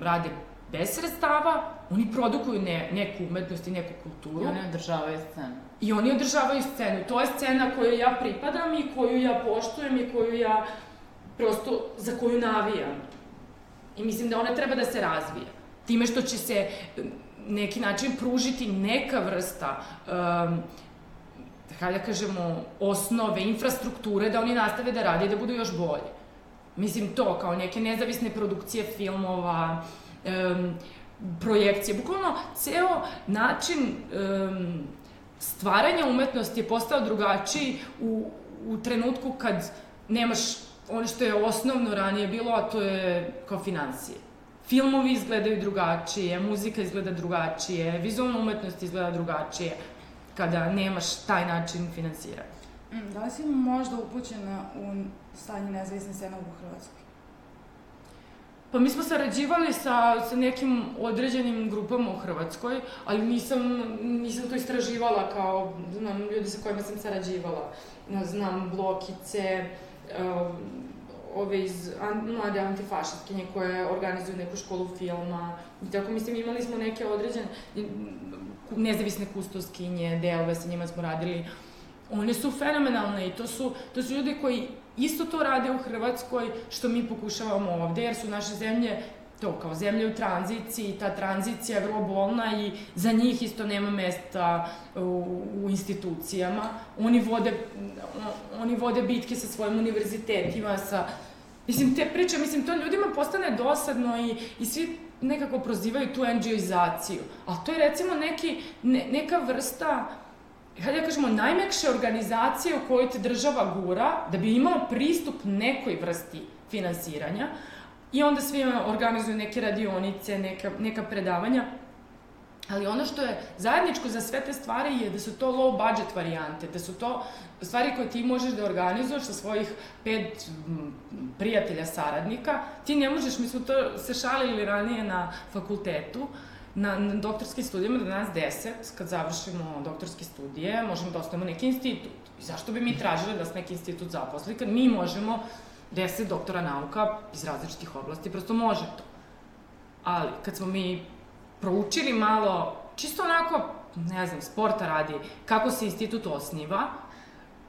rade bez sredstava, oni produkuju ne, neku umetnost i neku kulturu. I oni održavaju scenu. I oni održavaju scenu. To je scena koju ja pripadam i koju ja poštujem i koju ja prosto, za koju navijam. I mislim da ona treba da se razvija. Time što će se neki način pružiti neka vrsta um, da kažemo, osnove, infrastrukture, da oni nastave da rade i da budu još bolje. Mislim, to, kao neke nezavisne produkcije filmova, um, projekcije, bukvalno ceo način um, stvaranja umetnosti je postao drugačiji u, u trenutku kad nemaš ono što je osnovno ranije bilo, a to je kao financije. Filmovi izgledaju drugačije, muzika izgleda drugačije, vizualna umetnost izgleda drugačije kada nemaš taj način finansiranja. Mm, da li si možda upućena u stanje nezavisne scene u Hrvatskoj? Pa mi smo sarađivali sa, sa nekim određenim grupama u Hrvatskoj, ali nisam, nisam to istraživala kao, znam, ljudi sa kojima sam sarađivala. Znam blokice, uh, ove iz an, mlade antifašistkinje koje organizuju neku školu filma. I tako, mislim, imali smo neke određene nezavisne kustoskinje, delove, sa njima smo radili. One su fenomenalne i to su, to su ljudi koji isto to rade u Hrvatskoj što mi pokušavamo ovde, jer su naše zemlje to kao zemlje u tranziciji, ta tranzicija je vrlo bolna i za njih isto nema mesta u, u institucijama. Oni vode, oni vode bitke sa svojim univerzitetima, sa... Mislim, te priče, mislim, to ljudima postane dosadno i, i svi nekako prozivaju tu NGO-izaciju. A to je recimo neki, ne, neka vrsta hajde da kažemo, najmekše organizacije u kojoj te država gura da bi imao pristup nekoj vrsti finansiranja, I onda svi organizuju neke radionice, neka, neka predavanja. Ali ono što je zajedničko za sve te stvari je da su to low budget varijante, da su to stvari koje ti možeš da organizuješ sa svojih pet prijatelja, saradnika. Ti ne možeš, mi smo to se šalili ranije na fakultetu, na, na doktorskim studijama da nas deset, kad završimo doktorske studije, možemo da ostavimo neki institut. I zašto bi mi tražili da se neki institut zaposli, kad mi možemo deset doktora nauka iz različitih oblasti, prosto može to. Ali, kad smo mi proučili malo, čisto onako, ne znam, sporta radi, kako se institut osniva,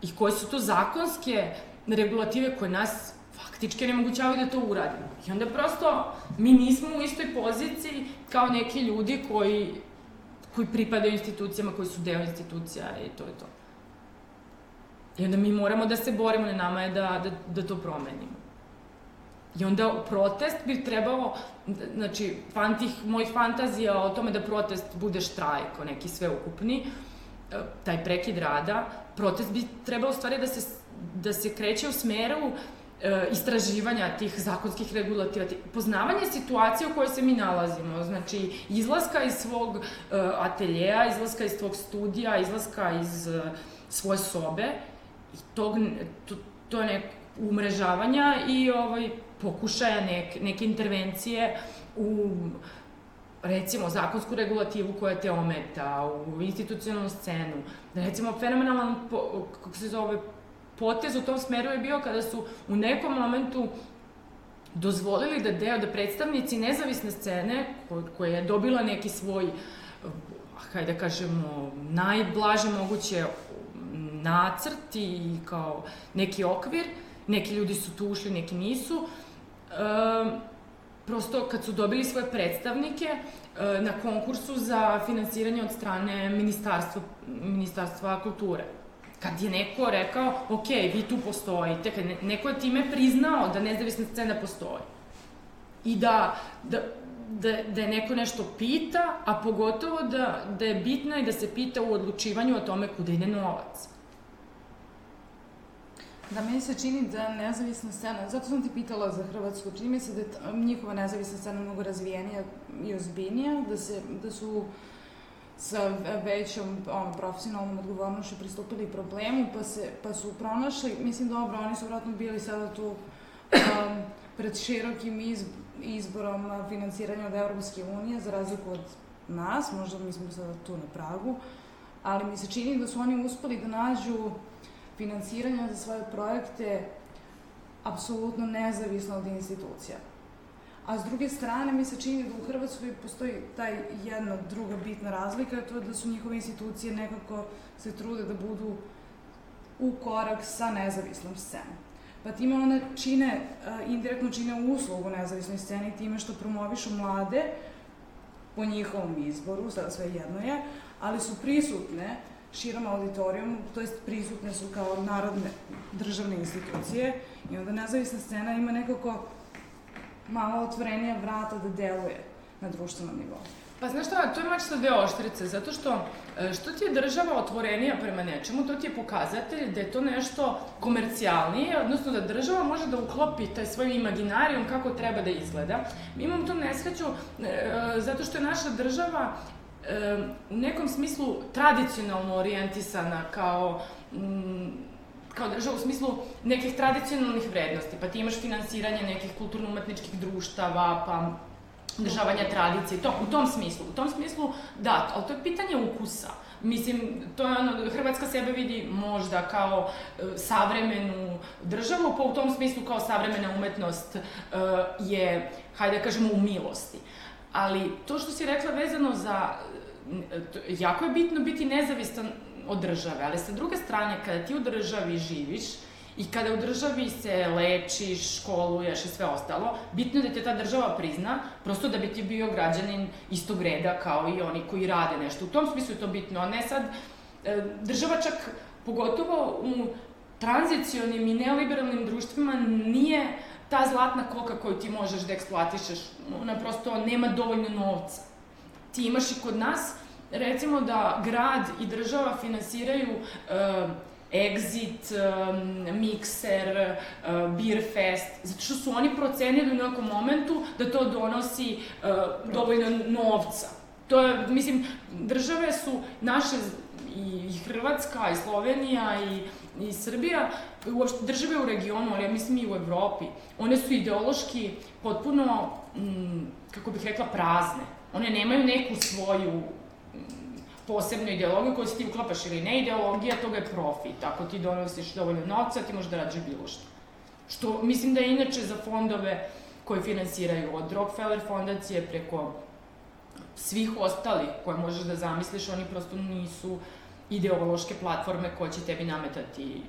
i koje su to zakonske regulative koje nas faktički nemogućavaju da to uradimo. I onda prosto mi nismo u istoj poziciji kao neki ljudi koji, koji pripadaju institucijama, koji su deo institucija i to je to. I onda mi moramo da se borimo, na nama je da, da, da to promenimo. I onda protest bi trebalo, znači, fan tih mojih fantazija o tome da protest bude štrajk, o neki sveukupni, e, taj prekid rada, protest bi trebalo stvari da se, da se kreće u smeru e, istraživanja tih zakonskih regulativa, poznavanje situacije u kojoj se mi nalazimo, znači izlaska iz svog uh, ateljeja, izlaska iz svog studija, izlaska iz uh, svoje sobe tog, to, to nek umrežavanja i ovaj, pokušaja nek, neke intervencije u recimo zakonsku regulativu koja te ometa, u institucionalnu scenu. Recimo, fenomenalan, po, kako se zove, potez u tom smeru je bio kada su u nekom momentu dozvolili da deo, da predstavnici nezavisne scene, koja je dobila neki svoj, hajde da kažemo, najblaže moguće nacrt i kao neki okvir, neki ljudi su tu ušli, neki nisu, e, prosto kad su dobili svoje predstavnike e, na konkursu za finansiranje od strane Ministarstva, Ministarstva kulture. Kad je neko rekao, ok, vi tu postojite, kad neko je time priznao da nezavisna scena postoji. I da, da, da, da je neko nešto pita, a pogotovo da, da je bitno i da se pita u odlučivanju o tome kuda ide novac. Da, meni se čini da nezavisna scena, zato sam ti pitala za Hrvatsku, čini mi se da je njihova nezavisna scena mnogo razvijenija i ozbiljnija, da, se, da su sa većom ono, profesionalnom odgovornošću pristupili problemu, pa, se, pa su pronašli, mislim dobro, oni su vratno bili sada tu um, pred širokim iz, izborom finansiranja od Evropske unije, za razliku od nas, možda mi smo sada tu na pragu, ali mi se čini da su oni uspeli da nađu finansiranja za svoje projekte apsolutno nezavisno od institucija. A s druge strane, mi se čini da u Hrvatskoj postoji taj jedna druga bitna razlika, to je da su njihove institucije nekako se trude da budu u korak sa nezavisnom scenom. Pa time one čine, indirektno čine uslugu nezavisnoj sceni time što promovišu mlade po njihovom izboru, sada sve jedno je, ali su prisutne širom auditorijum, to jest prisutne su kao narodne državne institucije i onda nezavisna scena ima nekako malo otvorenija vrata da deluje na društvenom nivou. Pa znaš šta, to je mač sa dve oštrice, zato što e, što ti je država otvorenija prema nečemu, to ti je pokazatelj da je to nešto komercijalnije, odnosno da država može da uklopi taj svoj imaginarijum kako treba da izgleda. Mi imamo tu nesreću e, e zato što je naša država u nekom smislu tradicionalno orijentisana kao mm, kao država u smislu nekih tradicionalnih vrednosti, pa ti imaš finansiranje nekih kulturno-umetničkih društava, pa održavanja tradicije, to, u tom smislu. U tom smislu, da, ali to je pitanje ukusa. Mislim, to je ono, Hrvatska sebe vidi možda kao e, savremenu državu, pa u tom smislu kao savremena umetnost e, je, hajde da kažemo, u milosti. Ali to što si rekla vezano za jako je bitno biti nezavistan od države, ali sa druge strane, kada ti u državi živiš, I kada u državi se lečiš, školuješ i sve ostalo, bitno je da te ta država prizna, prosto da bi ti bio građanin istog reda kao i oni koji rade nešto. U tom smislu je to bitno, a ne sad, e, država čak, pogotovo u tranzicionim i neoliberalnim društvima, nije ta zlatna koka koju ti možeš da eksploatišeš. Ona prosto nema dovoljno novca. Ti imaš i kod nas recimo da grad i država finansiraju uh, Exit, um, Mixer, uh, Beer Fest, zato što su oni procenili u nekom momentu da to donosi uh, dovoljno novca. To je, mislim, države su naše i Hrvatska, i Slovenija, i, i Srbija, uopšte države u regionu, ali ja mislim i u Evropi, one su ideološki potpuno, m, kako bih rekla, prazne. One nemaju neku svoju posebnu ideologiju koju se ti uklapaš ili ne ideologija, toga je profit. Ako ti donosiš dovoljno novca, ti možeš da radiš bilo što. Što mislim da je inače za fondove koji finansiraju od Rockefeller fondacije preko svih ostalih koje možeš da zamisliš, oni prosto nisu ideološke platforme koje će tebi nametati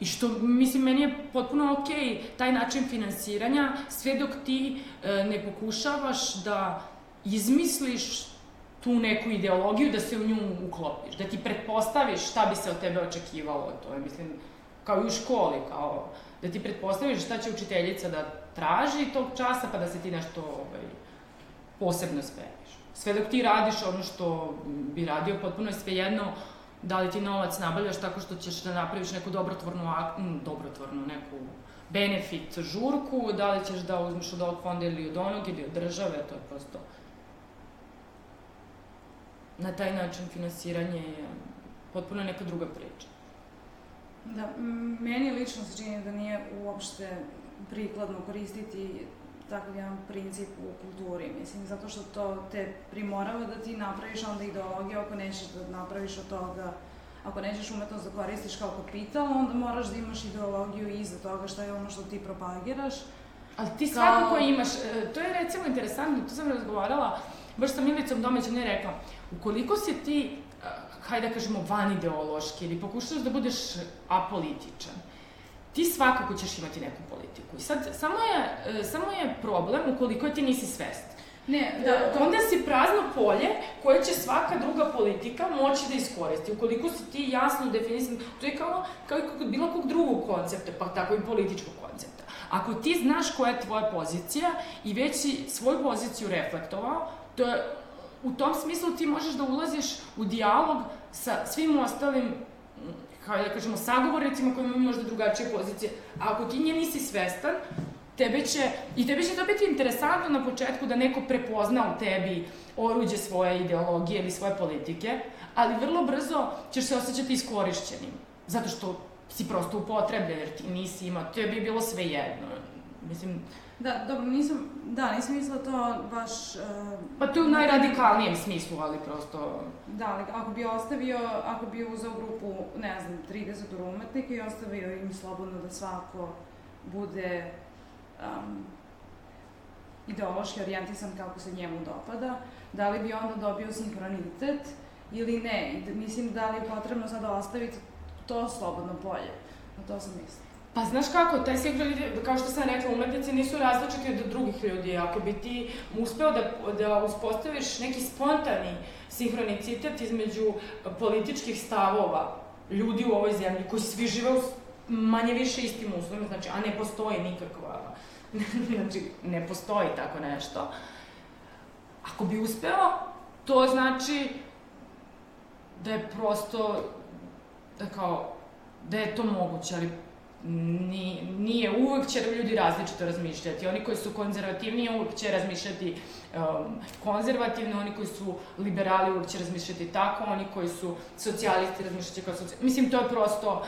I što, mislim, meni je potpuno okej okay, taj način finansiranja, sve dok ti e, ne pokušavaš da izmisliš tu neku ideologiju, da se u nju uklopiš, da ti pretpostaviš šta bi se od tebe očekivalo. To je, mislim, kao i u školi, kao da ti pretpostaviš šta će učiteljica da traži tog časa, pa da se ti nešto ovaj, posebno spremiš. Sve dok ti radiš ono što bi radio, potpuno je svejedno da li ti novac nabavljaš tako što ćeš da napraviš neku dobrotvornu, dobrotvornu neku benefit žurku, da li ćeš da uzmeš od ovog fonda ili od onog ili od države, to je prosto na taj način finansiranje je potpuno neka druga priča. Da, meni lično se čini da nije uopšte prikladno koristiti takav jedan princip u kulturi, mislim, zato što to te primorava da ti napraviš onda ideologiju ako nećeš da napraviš od toga ako nećeš umetnost da koristiš kao kapital, onda moraš da imaš ideologiju iza toga šta je ono što ti propagiraš. Ali ti svakako kao... imaš, e, to je recimo interesantno, to sam razgovarala, baš sa Milicom Domećem ne rekla, ukoliko si ti hajde da kažemo, van ideološki ili pokušaš da budeš apolitičan, ti svakako ćeš imati neku politiku. I sad, samo je, e, samo je problem ukoliko ti nisi svest. Ne, da, da, onda si prazno polje koje će svaka druga politika moći da iskoristi. Ukoliko si ti jasno definisan, to je kao, kao i kod bilo kog drugog koncepta, pa tako i političkog koncepta. Ako ti znaš koja je tvoja pozicija i već si svoju poziciju reflektovao, to je u tom smislu ti možeš da ulaziš u dijalog sa svim ostalim kao da kažemo, sagovornicima koji imaju možda drugačije pozicije. A ako ti nje nisi svestan, tebe će, i tebe će to biti interesantno na početku da neko prepozna u tebi oruđe svoje ideologije ili svoje politike, ali vrlo brzo ćeš se osjećati iskorišćenim. Zato što si prosto upotrebljen, jer ti nisi imao, tebi je bilo sve jedno. Mislim, Da, dobro, nisam, da, nisam mislila to baš... Uh, pa to je u najradikalnijem smislu, ali prosto... Da, ali ako bi ostavio, ako bi uzao grupu, ne znam, 30 umetnika i ostavio im slobodno da svako bude um, ideološki orijentisan kako se njemu dopada, da li bi onda dobio sinhronitet ili ne. Mislim da li je potrebno sada ostaviti to slobodno polje. Na to sam mislila. Pa znaš kako, taj sinhronitet, kao što sam rekla, umetnici nisu različiti od drugih ljudi. Ako bi ti uspeo da, da uspostaviš neki spontani sinhronicitet između političkih stavova ljudi u ovoj zemlji, koji svi žive u manje više istim uslovima, znači, a ne postoji nikakva, znači, ne postoji tako nešto. Ako bi uspeo, to znači da je prosto, da kao, da je to moguće, ali ni, nije, uvek će ljudi različito razmišljati. Oni koji su konzervativni uvek će razmišljati um, konzervativno, oni koji su liberali uvek će razmišljati tako, oni koji su socijalisti razmišljati kao socijalisti. Mislim, to je prosto,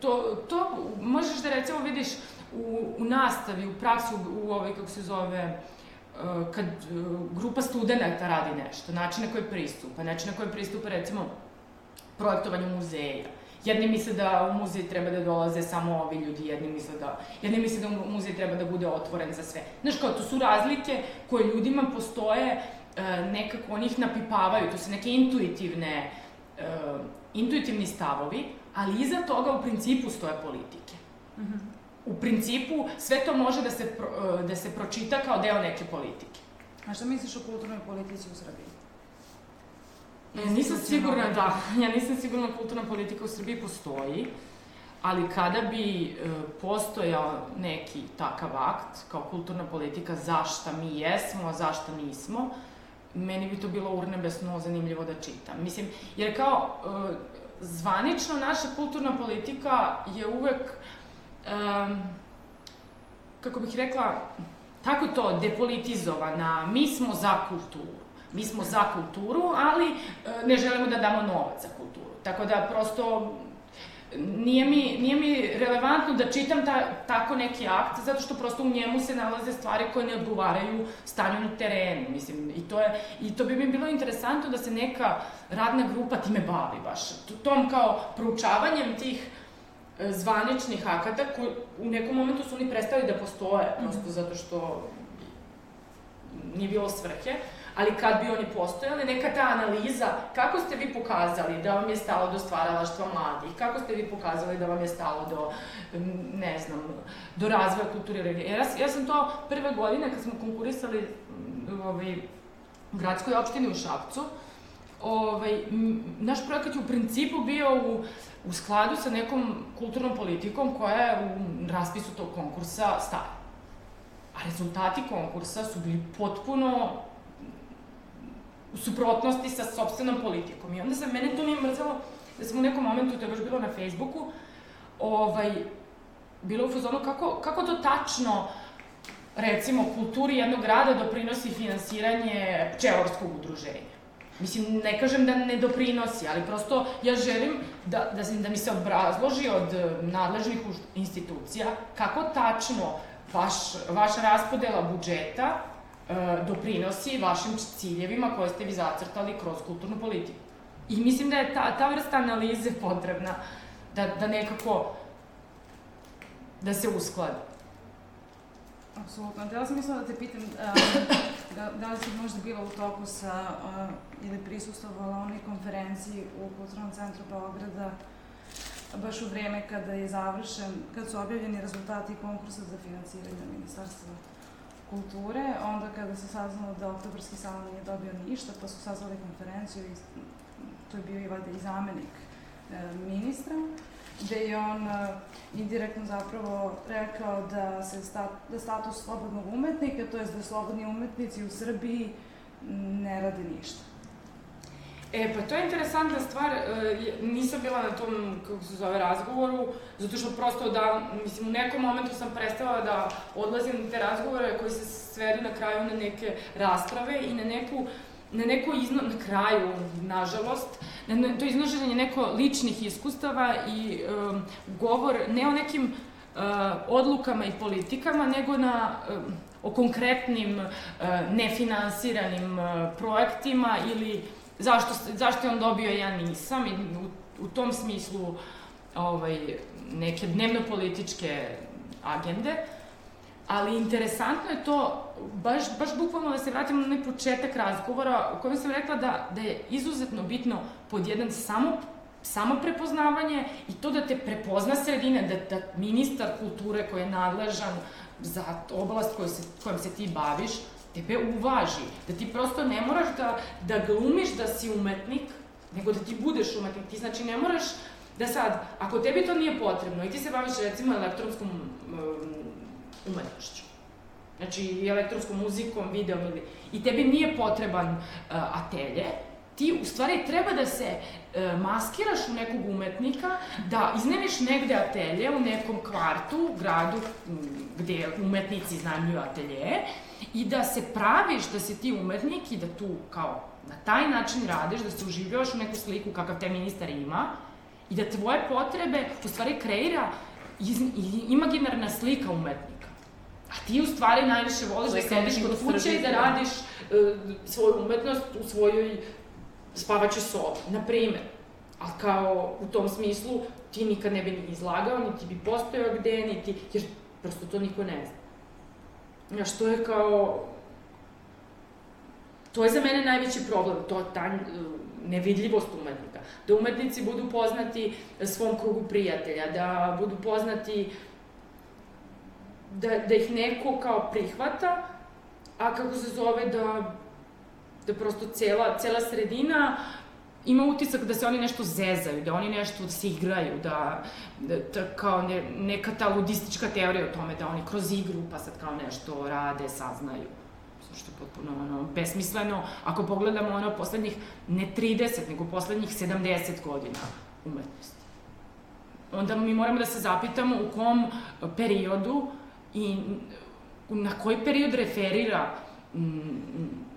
to, to možeš da recimo vidiš u, u nastavi, u praksi, u, u ovoj, kako se zove, uh, kad uh, grupa studenta radi nešto, način na koji pristupa, način na koji pristupa recimo projektovanju muzeja, Jedni misle da u muzej treba da dolaze samo ovi ljudi, jedni misle da, jedni misle da muzej treba da bude otvoren za sve. Znaš, kao, to su razlike koje ljudima postoje, e, nekako oni ih napipavaju, to su neke intuitivne, e, intuitivni stavovi, ali iza toga u principu stoje politike. Mm -hmm. U principu sve to može da se, e, da se pročita kao deo neke politike. A šta misliš o kulturnoj politici u Srbiji? Ja nisam sigurna, da, ja nisam sigurna kulturna politika u Srbiji postoji, ali kada bi e, postojao neki takav akt, kao kulturna politika, zašta mi jesmo, a zašta nismo, meni bi to bilo urnebesno zanimljivo da čitam. Mislim, jer kao e, zvanično naša kulturna politika je uvek, e, kako bih rekla, tako to, depolitizovana, mi smo za kulturu Mi smo za kulturu, ali e, ne želimo da damo novac za kulturu. Tako da prosto nije mi, nije mi relevantno da čitam ta, tako neki akt, zato što prosto u njemu se nalaze stvari koje ne odgovaraju stanju na terenu, mislim, i to, je, i to bi mi bilo interesantno da se neka radna grupa time bavi baš, tom kao proučavanjem tih e, zvaničnih akata koji u nekom momentu su oni prestali da postoje, prosto zato što nije bilo svrhe, ali kad bi oni postojali, neka ta analiza, kako ste vi pokazali da vam je stalo do stvaralaštva mladih, kako ste vi pokazali da vam je stalo do, ne znam, do razvoja kulture regije. Ja, ja sam to prve godine kad smo konkurisali ovaj, u gradskoj opštini u Šapcu, ovaj, naš projekat je u principu bio u, u skladu sa nekom kulturnom politikom koja je u raspisu tog konkursa stara. A rezultati konkursa su bili potpuno u suprotnosti sa sobstvenom politikom. I onda sam, mene to mi je mrzelo, da sam u nekom momentu, to je baš bilo na Facebooku, ovaj, bilo u fazonu kako, kako to tačno recimo, kulturi jednog grada doprinosi finansiranje pčelarskog udruženja. Mislim, ne kažem da ne doprinosi, ali prosto ja želim da, da, da mi se obrazloži od nadležnih institucija kako tačno vaš, vaša raspodela budžeta doprinosi vašim ciljevima koje ste vi zacrtali kroz kulturnu politiku. I mislim da je ta, ta vrsta analize potrebna da, da nekako da se uskladi. Apsolutno. Da sam mislila da te pitam da, da li si možda bila u toku sa uh, ili prisustovala onoj konferenciji u Kulturnom centru Beograda baš u vreme kada je završen, kad su objavljeni rezultati konkursa za finansiranje Ministarstva kulture, onda kada se saznalo da Oktobarski salon nije dobio ništa, pa su sazvali konferenciju i to je bio i vada i zamenik e, ministra, gde je on e, indirektno zapravo rekao da se stat, da status slobodnog umetnika, to je da slobodni umetnici u Srbiji ne rade ništa. E, pa to je interesantna stvar, e, nisam bila na tom, kako se zove, razgovoru, zato što prosto da, mislim, u nekom momentu sam prestala da odlazim na te razgovore koji se svedu na kraju na neke rasprave i na neku, na neko izno, na kraju, nažalost, na, to iznoženje neko ličnih iskustava i um, govor ne o nekim uh, odlukama i politikama, nego na um, o konkretnim uh, nefinansiranim uh, projektima ili zašto, zašto je on dobio, ja nisam, i u, u tom smislu ovaj, neke dnevno-političke agende, ali interesantno je to, baš, baš bukvalno da se vratimo na onaj početak razgovora u kojem sam rekla da, da je izuzetno bitno pod jedan samo samo prepoznavanje i to da te prepozna sredina, da, da ministar kulture koji je nadležan za oblast koju se, kojom se ti baviš, tebe uvaži, da ti prosto ne moraš da, da glumiš da si umetnik, nego da ti budeš umetnik. Ti znači ne moraš da sad, ako tebi to nije potrebno i ti se baviš recimo elektronskom um, umetnošću, znači elektronskom muzikom, videom ili, i tebi nije potreban uh, atelje, ti u stvari treba da se uh, maskiraš u nekog umetnika, da iznemiš negde atelje u nekom kvartu, gradu gde umetnici znamljuju atelje i da se praviš da si ti umetnik i da tu kao na taj način radiš, da se uživljavaš u neku sliku kakav te ministar ima i da tvoje potrebe u stvari kreira iz, imaginarna slika umetnika. A ti u stvari najviše voliš da sediš kod kuće i da radiš uh, svoju umetnost u svojoj spavaćoj sobi, na primer. Ali kao u tom smislu ti nikad ne bi ni izlagao, niti bi postojao gde, niti, jer prosto to niko ne zna. A što je kao... To je za mene najveći problem, to ta uh, nevidljivost umetnika. Da umetnici budu poznati svom krugu prijatelja, da budu poznati da, da ih neko kao prihvata, a kako se zove da, da prosto cela, cela sredina ima utisak da se oni nešto zezaju, da oni nešto se igraju, da, da, da kao ne, neka ta ludistička teorija o tome da oni kroz igru pa sad kao nešto rade, saznaju što je potpuno ono, besmisleno. Ako pogledamo ono poslednjih, ne 30, nego poslednjih 70 godina umetnosti. Onda mi moramo da se zapitamo u kom periodu i na koji period referira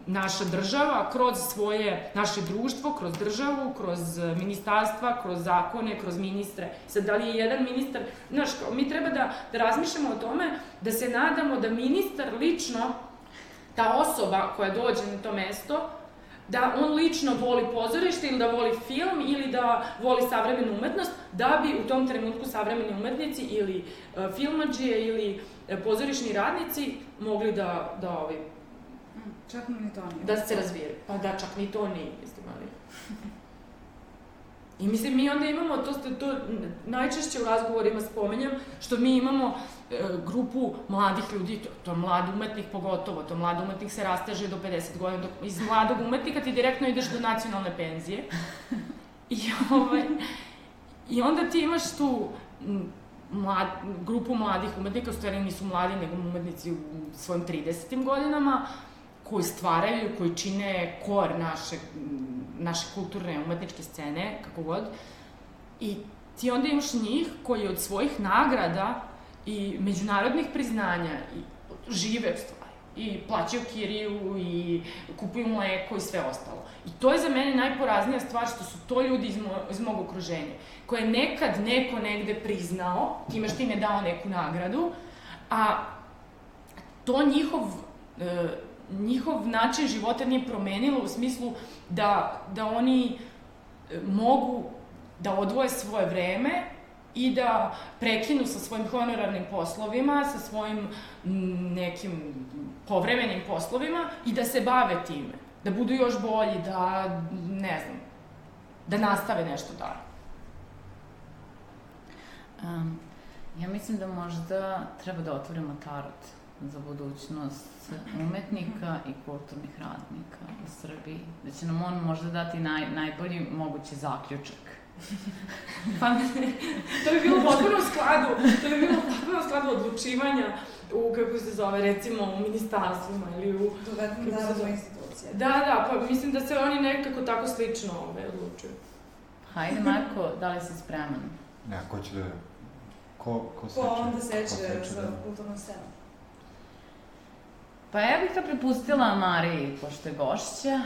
naša država kroz svoje, naše društvo, kroz državu, kroz e, ministarstva, kroz zakone, kroz ministre. Sad, da li je jedan ministar, znaš, mi treba da, da razmišljamo o tome, da se nadamo da ministar lično, ta osoba koja dođe na to mesto, da on lično voli pozorište ili da voli film ili da voli savremenu umetnost, da bi u tom trenutku savremeni umetnici ili e, filmađije ili e, pozorišni radnici mogli da, da ovaj, Čak ni to nije. da se razvijaju. Pa da, čak ni to nije, mislim, ali... I mislim, mi onda imamo, to, to najčešće u razgovorima spomenjam, što mi imamo e, grupu mladih ljudi, to, to mlad umetnik pogotovo, to mlad umetnik se rasteže do 50 godina, dok iz mladog umetnika ti direktno ideš do nacionalne penzije. I, ovaj, I onda ti imaš tu mlad, grupu mladih umetnika, u stvari nisu mladi, nego umetnici u svojim 30. godinama, koji stvaraju, koji čine kor naše, naše kulturne umetničke scene, kako god. I ti onda imaš njih koji od svojih nagrada i međunarodnih priznanja i žive u stvari. I plaćaju kiriju i kupuju mleko i sve ostalo. I to je za mene najporaznija stvar što su to ljudi iz, mo, iz mog okruženja. Koje je nekad neko negde priznao, time što im je dao neku nagradu, a to njihov e, njihov način života nije promenilo u smislu da, da oni e, mogu da odvoje svoje vreme i da prekinu sa svojim honorarnim poslovima, sa svojim nekim povremenim poslovima i da se bave time. Da budu još bolji, da, ne znam, da nastave nešto dalje. Um, ja mislim da možda treba da otvorimo tarot za budućnost umetnika i kulturnih radnika u Srbiji. Da će nam on možda dati naj, najbolji mogući zaključak. pa to bi bilo potpuno u skladu, to bi bilo potpuno u skladu odlučivanja u, kako se zove, recimo u ministarstvima ili u... Dovedemo narodna institucija. Da, da, pa mislim da se oni nekako tako slično ove, odlučuju. Hajde, Marko, da li si spreman? Ne, ko će da... Ko, ko seče? Ko onda seče seče, za da. kulturnu scenu? Pa ja bih to prepustila Mariji, pošto je gošća.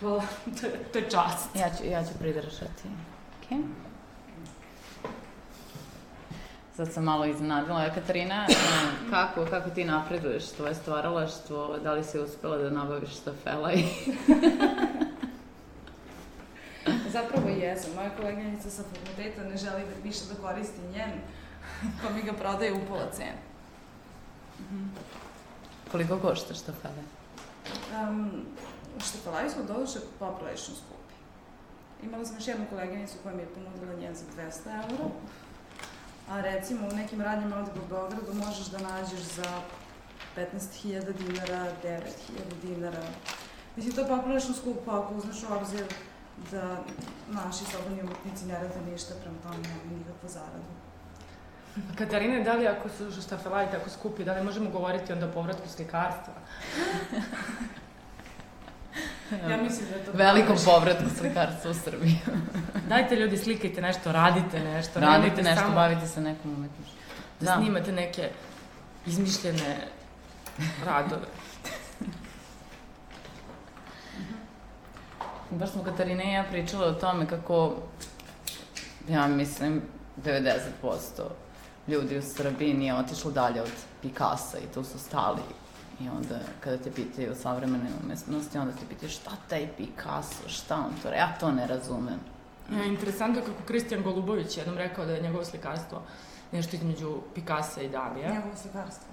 Hvala, to je, to je čast. Ja ću, ja ću pridržati. Okay. Sad sam malo iznenadila. Ja, Katarina, e, kako, kako ti napreduješ tvoje stvaralaštvo? Da li si uspela da nabaviš stafela i... Zapravo jesam. Moja koleginica sa fakulteta ne želi da više da koristi njen, pa mi ga prodaje u pola cene. Koliko košta štafele? Um, štafelaji su doduše poprilično skupi. Imala sam još jednu koleginicu koja mi je ponudila njen za 200 eura, a recimo u nekim radnjama ovde po Beogradu možeš da nađeš za 15.000 dinara, 9.000 dinara. Mislim, to je poprilično skupo ako uzmeš u obzir da naši slobodni umetnici ne rade ništa, prema tome nemaju nikakvu zaradu. Katarina, da li ako su štafelaji tako skupi, da li možemo govoriti onda o povratku slikarstva? ja mislim da je to... Velikom povratku slikarstva u Srbiji. Dajte ljudi, slikajte nešto, radite nešto. Radite nešto, samo bavite se nekom umetnošću. Da, snimate neke izmišljene radove. Baš smo Katarina i ja pričale o tome kako, ja mislim, 90% ljudi u Srbiji nije otišlo dalje od Pikasa i tu su stali. I onda, kada te pitaju o savremenoj umetnosti, onda te pitaju šta taj Picasso, šta on to, ja to ne razumem. Ja, interesantno kako Kristijan Golubović jednom rekao da je njegovo slikarstvo nešto između Pikasa i Dalija. Njegovo slikarstvo.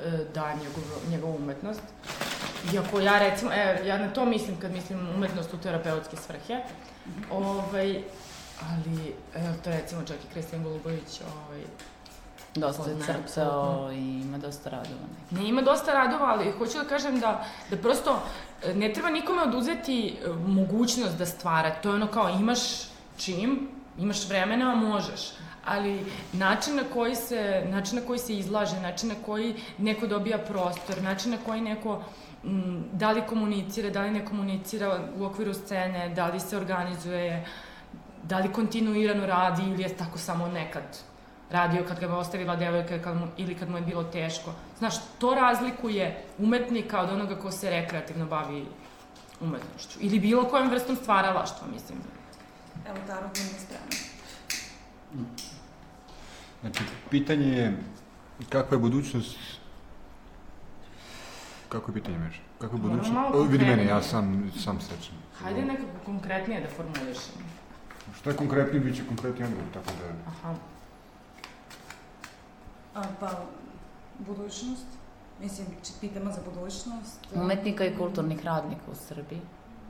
E, da, njegov, njegova umetnost. Iako ja recimo, e, ja na to mislim kad mislim umetnost u terapeutske svrhe, -hmm. ovaj, ali e, to recimo čak i Kristijan Golubović ovaj, Dosta je crpeo i ima dosta radova. Neki. Ne, ima dosta radova, ali hoću da kažem da, da prosto e, ne treba nikome oduzeti e, mogućnost da stvara. To je ono kao imaš čim, imaš vremena, možeš ali način na koji se, način na koji se izlaže, način na koji neko dobija prostor, način na koji neko m, da li komunicira, da li ne komunicira u okviru scene, da li se organizuje, da li kontinuirano radi ili je tako samo nekad radio kad ga je ostavila devojka kad mu, ili kad mu je bilo teško. Znaš, to razlikuje umetnika od onoga ko se rekreativno bavi umetnošću. Ili bilo kojom vrstom stvaralaštva, mislim. Evo, Tarot nije spremna. Znači, pitanje je kakva je budućnost Kako je pitanje, Meša? Kako je budućnost? malo O, vidi mene, ja konkretnije. sam, sam sečem. Hajde nekako konkretnije da formulišemo. Što je konkretnije, bit će konkretniji odgovor, tako da... Aha. A, pa, budućnost? Mislim, či- pitamo za budućnost. Umetnika i kulturnih radnika u Srbiji.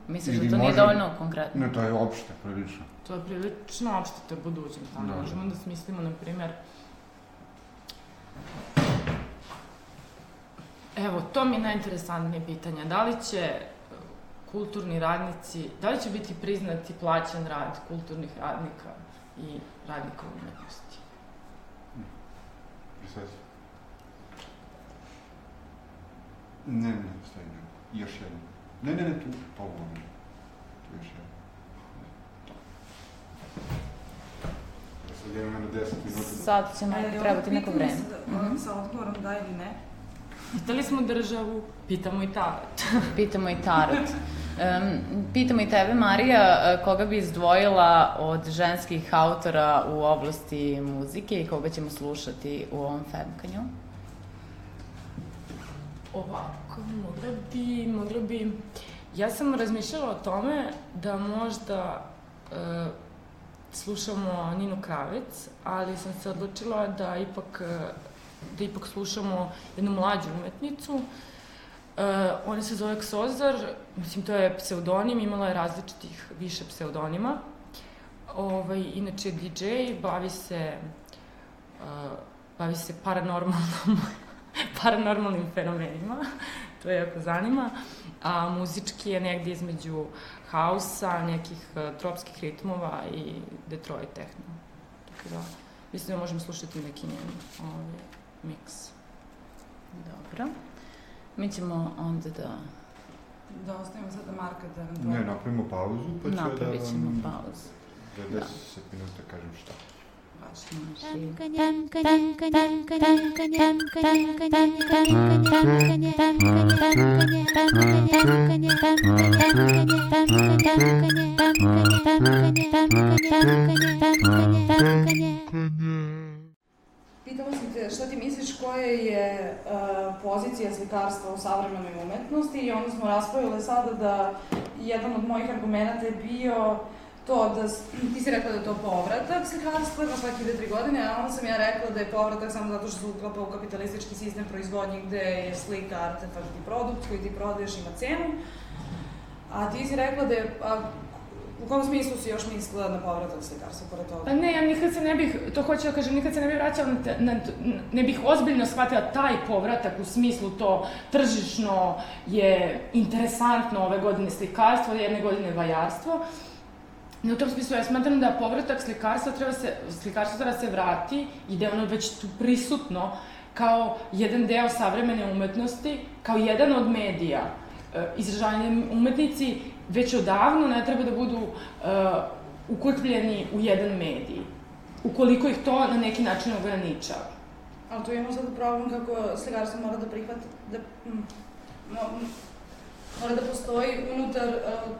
Misliš da to nije dovoljno konkretno? Ne, to je opšte, prilično. To je prilično opšte, to je budućnost. Da. Da. Možemo da smislimo, na primjer, Evo, to mi je najinteresantnije pitanje. Da li će e, kulturni radnici, da li će biti priznati plaćen rad kulturnih radnika i radnika umetnosti? Prisesi. Ne, ne, stavi ne. Još jedno. Ne, ne, ne, tu, ne. Tu još jedno. Da sad idemo na 10 minuta. Sad će nam trebati neko vreme. sa- Mhm. Sa odgovorom da ili ne. Pitali smo državu, pitamo i tarot. Pitamo i Tarot. Um, pitamo i tebe, Marija, koga bi izdvojila od ženskih autora u oblasti muzike i koga ćemo slušati u ovom femkanju? Ovako, mogla bi, mogla bi... Ja sam razmišljala o tome da možda e, slušamo Ninu Kravec, ali sam se odlučila da ipak, e, da ipak slušamo jednu mlađu umetnicu. E, ona se zove Ksozar, mislim to je pseudonim, imala je različitih više pseudonima. Ovaj, inače DJ, bavi se, e, bavi se paranormalnom paranormalnim fenomenima, to je jako zanima, a muzički je negdje između hausa, nekih uh, tropskih ritmova i Detroit techno. Tako da, mislim da možemo slušati neki njen ovaj, miks. Dobro. Mi ćemo onda da Da ostavimo sada Marka da Ne, napravimo pauzu, pa ću da napravit ćemo pauzu. za 10 minuta kažem šta. Baš. Znači, šta ti misliš koja je uh, pozicija slikarstva u savremenoj umetnosti i onda smo raspravile sada da jedan od mojih argumenta je bio to da, ti si rekla da je to povratak slikarstva na svaki dve, tri godine, a onda sam ja rekla da je povratak samo zato što se uklapa u kapitalistički sistem proizvodnje gde je slika artefakt i produkt koji ti prodaješ ima cenu. A ti si rekla da je, a, u kom smislu si još mislila na povratak slikarstva pored toga? Pa ne, ja nikad se ne bih, to hoću da kažem, nikad se ne bih vraćala, na, na, ne bih ozbiljno shvatila taj povratak u smislu to tržišno je interesantno ove godine slikarstvo, jedne godine vajarstvo. I u tom smislu ja smatram da povratak slikarstva treba se, slikarstvo treba se vrati i da je ono već tu prisutno kao jedan deo savremene umetnosti, kao jedan od medija. E, izražavanje umetnici već odavno ne treba da budu e, ukotvljeni u jedan medij, ukoliko ih to na neki način ograničava. Ali tu imamo sad problem kako slikarstvo mora da prihvati, da, mm, mora da postoji unutar uh,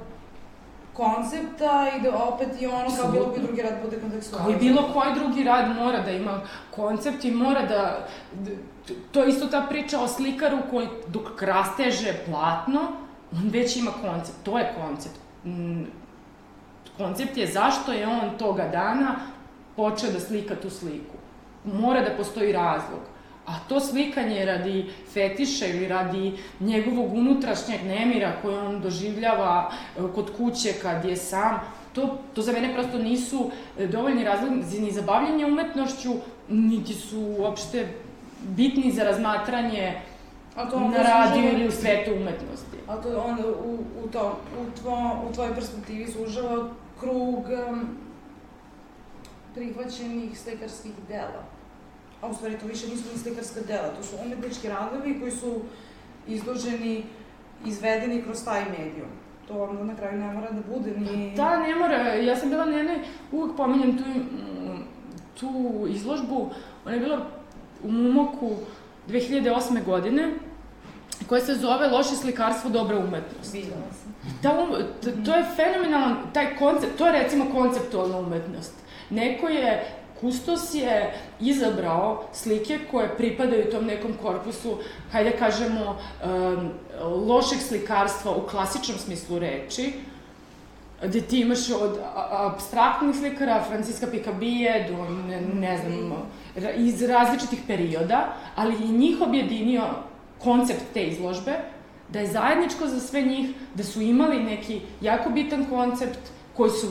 koncepta i da opet i ono kao bilo koji drugi rad bude Kao kontekstualizam. i bilo koji drugi rad mora da ima koncept i mora da... To je isto ta priča o slikaru koji dok rasteže platno, on već ima koncept. To je koncept. Mm, Koncept je zašto je on toga dana počeo da slika tu sliku. Mora da postoji razlog. A to slikanje radi fetiša ili radi njegovog unutrašnjeg nemira koje on doživljava e, kod kuće kad je sam, to, to za mene prosto nisu e, dovoljni razlozi ni za bavljanje umetnošću, niti su uopšte bitni za razmatranje to na radiju ili u svetu umetnosti. A to onda u, u, to, u, tvo, u tvojoj perspektivi sužava krug um, prihvaćenih slikarskih dela. A u stvari to više nisu ni slikarska dela, to su umetnički radovi koji su izloženi, izvedeni kroz taj medijum. To onda na kraju ne mora da bude ni... Da, ne mora. Ja sam bila na jednoj, uvek pominjem tu, mm, tu izložbu, ona je bila u Mumoku 2008. godine, koja se zove Loše slikarstvo, dobra umetnost. Videla. Ta um, to je fenomenalan, taj koncept, to je recimo konceptualna umetnost. Neko je, Kustos je izabrao slike koje pripadaju tom nekom korpusu, hajde da kažemo, um, lošeg slikarstva u klasičnom smislu reči, gde ti imaš od abstraktnih slikara, Franciska Pikabije, do, ne, ne znam, iz različitih perioda, ali i njih objedinio koncept te izložbe, da je zajedničko za sve njih, da su imali neki jako bitan koncept koji su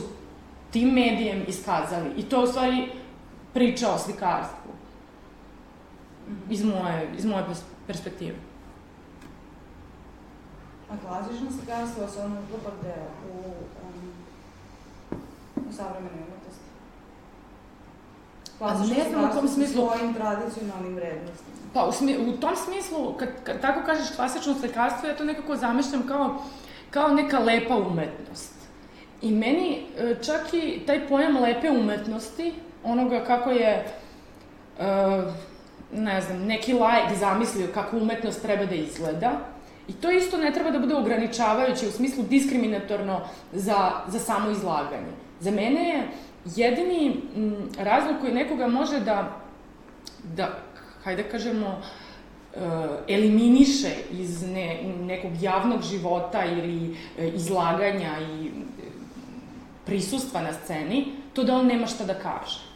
tim medijem iskazali. I to je u stvari priča o slikarstvu. Iz moje, iz moje perspektive. A klasično slikarstvo se ono dobar deo u, um, u savremenoj umetnosti. A ne znam u kom smislu... svojim tradicionalnim vrednostima. Pa u, smi, u tom smislu, kad, kad tako kažeš klasično slikarstvo, ja to nekako zamišljam kao, kao neka lepa umetnost. I meni e, čak i taj pojam lepe umetnosti, onoga kako je, uh, ne znam, neki lajk zamislio kako umetnost treba da izgleda, I to isto ne treba da bude ograničavajuće u smislu diskriminatorno za, za samo izlaganje. Za mene je jedini razlog koji nekoga može da, da hajde da kažemo, e, eliminiše iz ne, nekog javnog života ili e, izlaganja i prisustva na sceni, to da on nema šta da kaže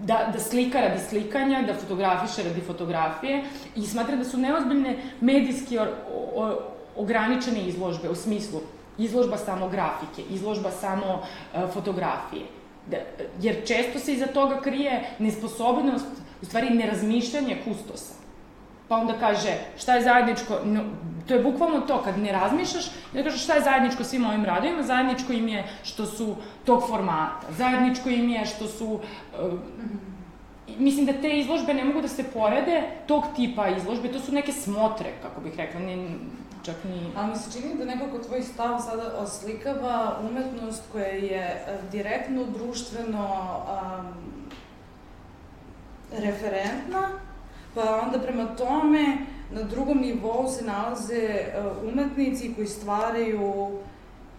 da, da slika radi slikanja, da fotografiše radi fotografije i smatra da su neozbiljne medijski o, o, ograničene izložbe u smislu izložba samo grafike, izložba samo uh, fotografije. Da, jer često se iza toga krije nesposobnost, u stvari nerazmišljanje kustosa. Pa onda kaže šta je zajedničko, no, to je bukvalno to, kad ne razmišljaš, da kažeš šta je zajedničko svim ovim radovima, zajedničko im je što su tog formata, zajedničko im je što su, uh, mislim da te izložbe ne mogu da se porede, tog tipa izložbe, to su neke smotre, kako bih rekla, ne, čak ni... A mi se čini da nekako tvoj stav sada oslikava umetnost koja je e, direktno društveno um, referentna, pa onda prema tome na drugom nivou se nalaze e, umetnici koji stvaraju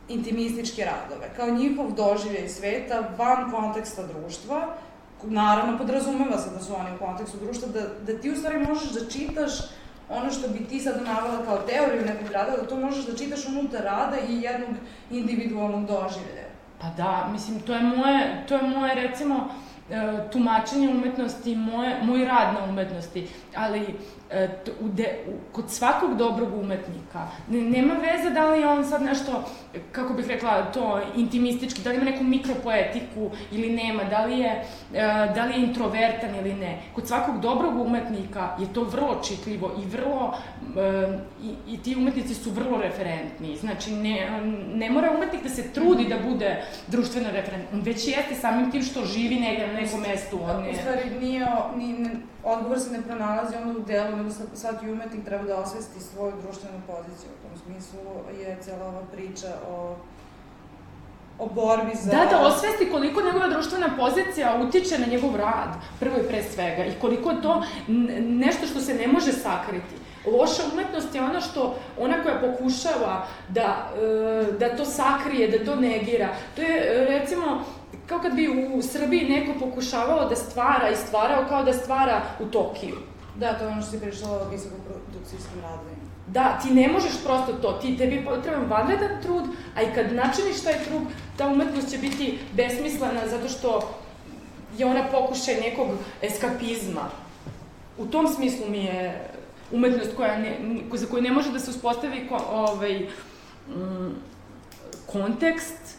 intimističke radove, kao njihov doživljaj sveta van konteksta društva, naravno podrazumeva se da su oni u kontekstu društva, da, da ti u stvari možeš da čitaš ono što bi ti sad navala kao teoriju nekog rada, da to možeš da čitaš unutar rada i jednog individualnog doživljaja. Pa da, mislim, to je moje, to je moje recimo, e, tumačenje umetnosti, moje, moj rad na umetnosti, ali E, u de, u, kod svakog dobrog umetnika nema veze da li je on sad nešto, kako bih rekla, to intimistički, da li ima neku mikropoetiku ili nema, da li je, e, da li je introvertan ili ne. Kod svakog dobrog umetnika je to vrlo čitljivo i vrlo, e, i, i ti umetnici su vrlo referentni. Znači, ne, ne mora umetnik da se trudi da bude društveno referent, on već jeste samim tim što živi negde na nekom mestu. On je... U stvari, nije, nije, odgovor se ne pronalazi onda u delu, nego svaki umetnik treba da osvesti svoju društvenu poziciju. U tom smislu je cela ova priča o o borbi za... Da, da osvesti koliko njegova društvena pozicija utiče na njegov rad, prvo i pre svega, i koliko je to nešto što se ne može sakriti. Loša umetnost je ona što, ona koja pokušava da, e, da to sakrije, da to negira. To je, recimo, kao kad bi u Srbiji neko pokušavao da stvara i stvarao kao da stvara u Tokiju. Da, to je ono što si pričala o visokoprodukcijskim radovima. Da, ti ne možeš prosto to, ti tebi potreban vanredan trud, a i kad načiniš taj trud, ta umetnost će biti besmislena zato što je ona pokušaj nekog eskapizma. U tom smislu mi je umetnost koja ne, za koju ne može da se uspostavi ko, ovaj, mm, kontekst,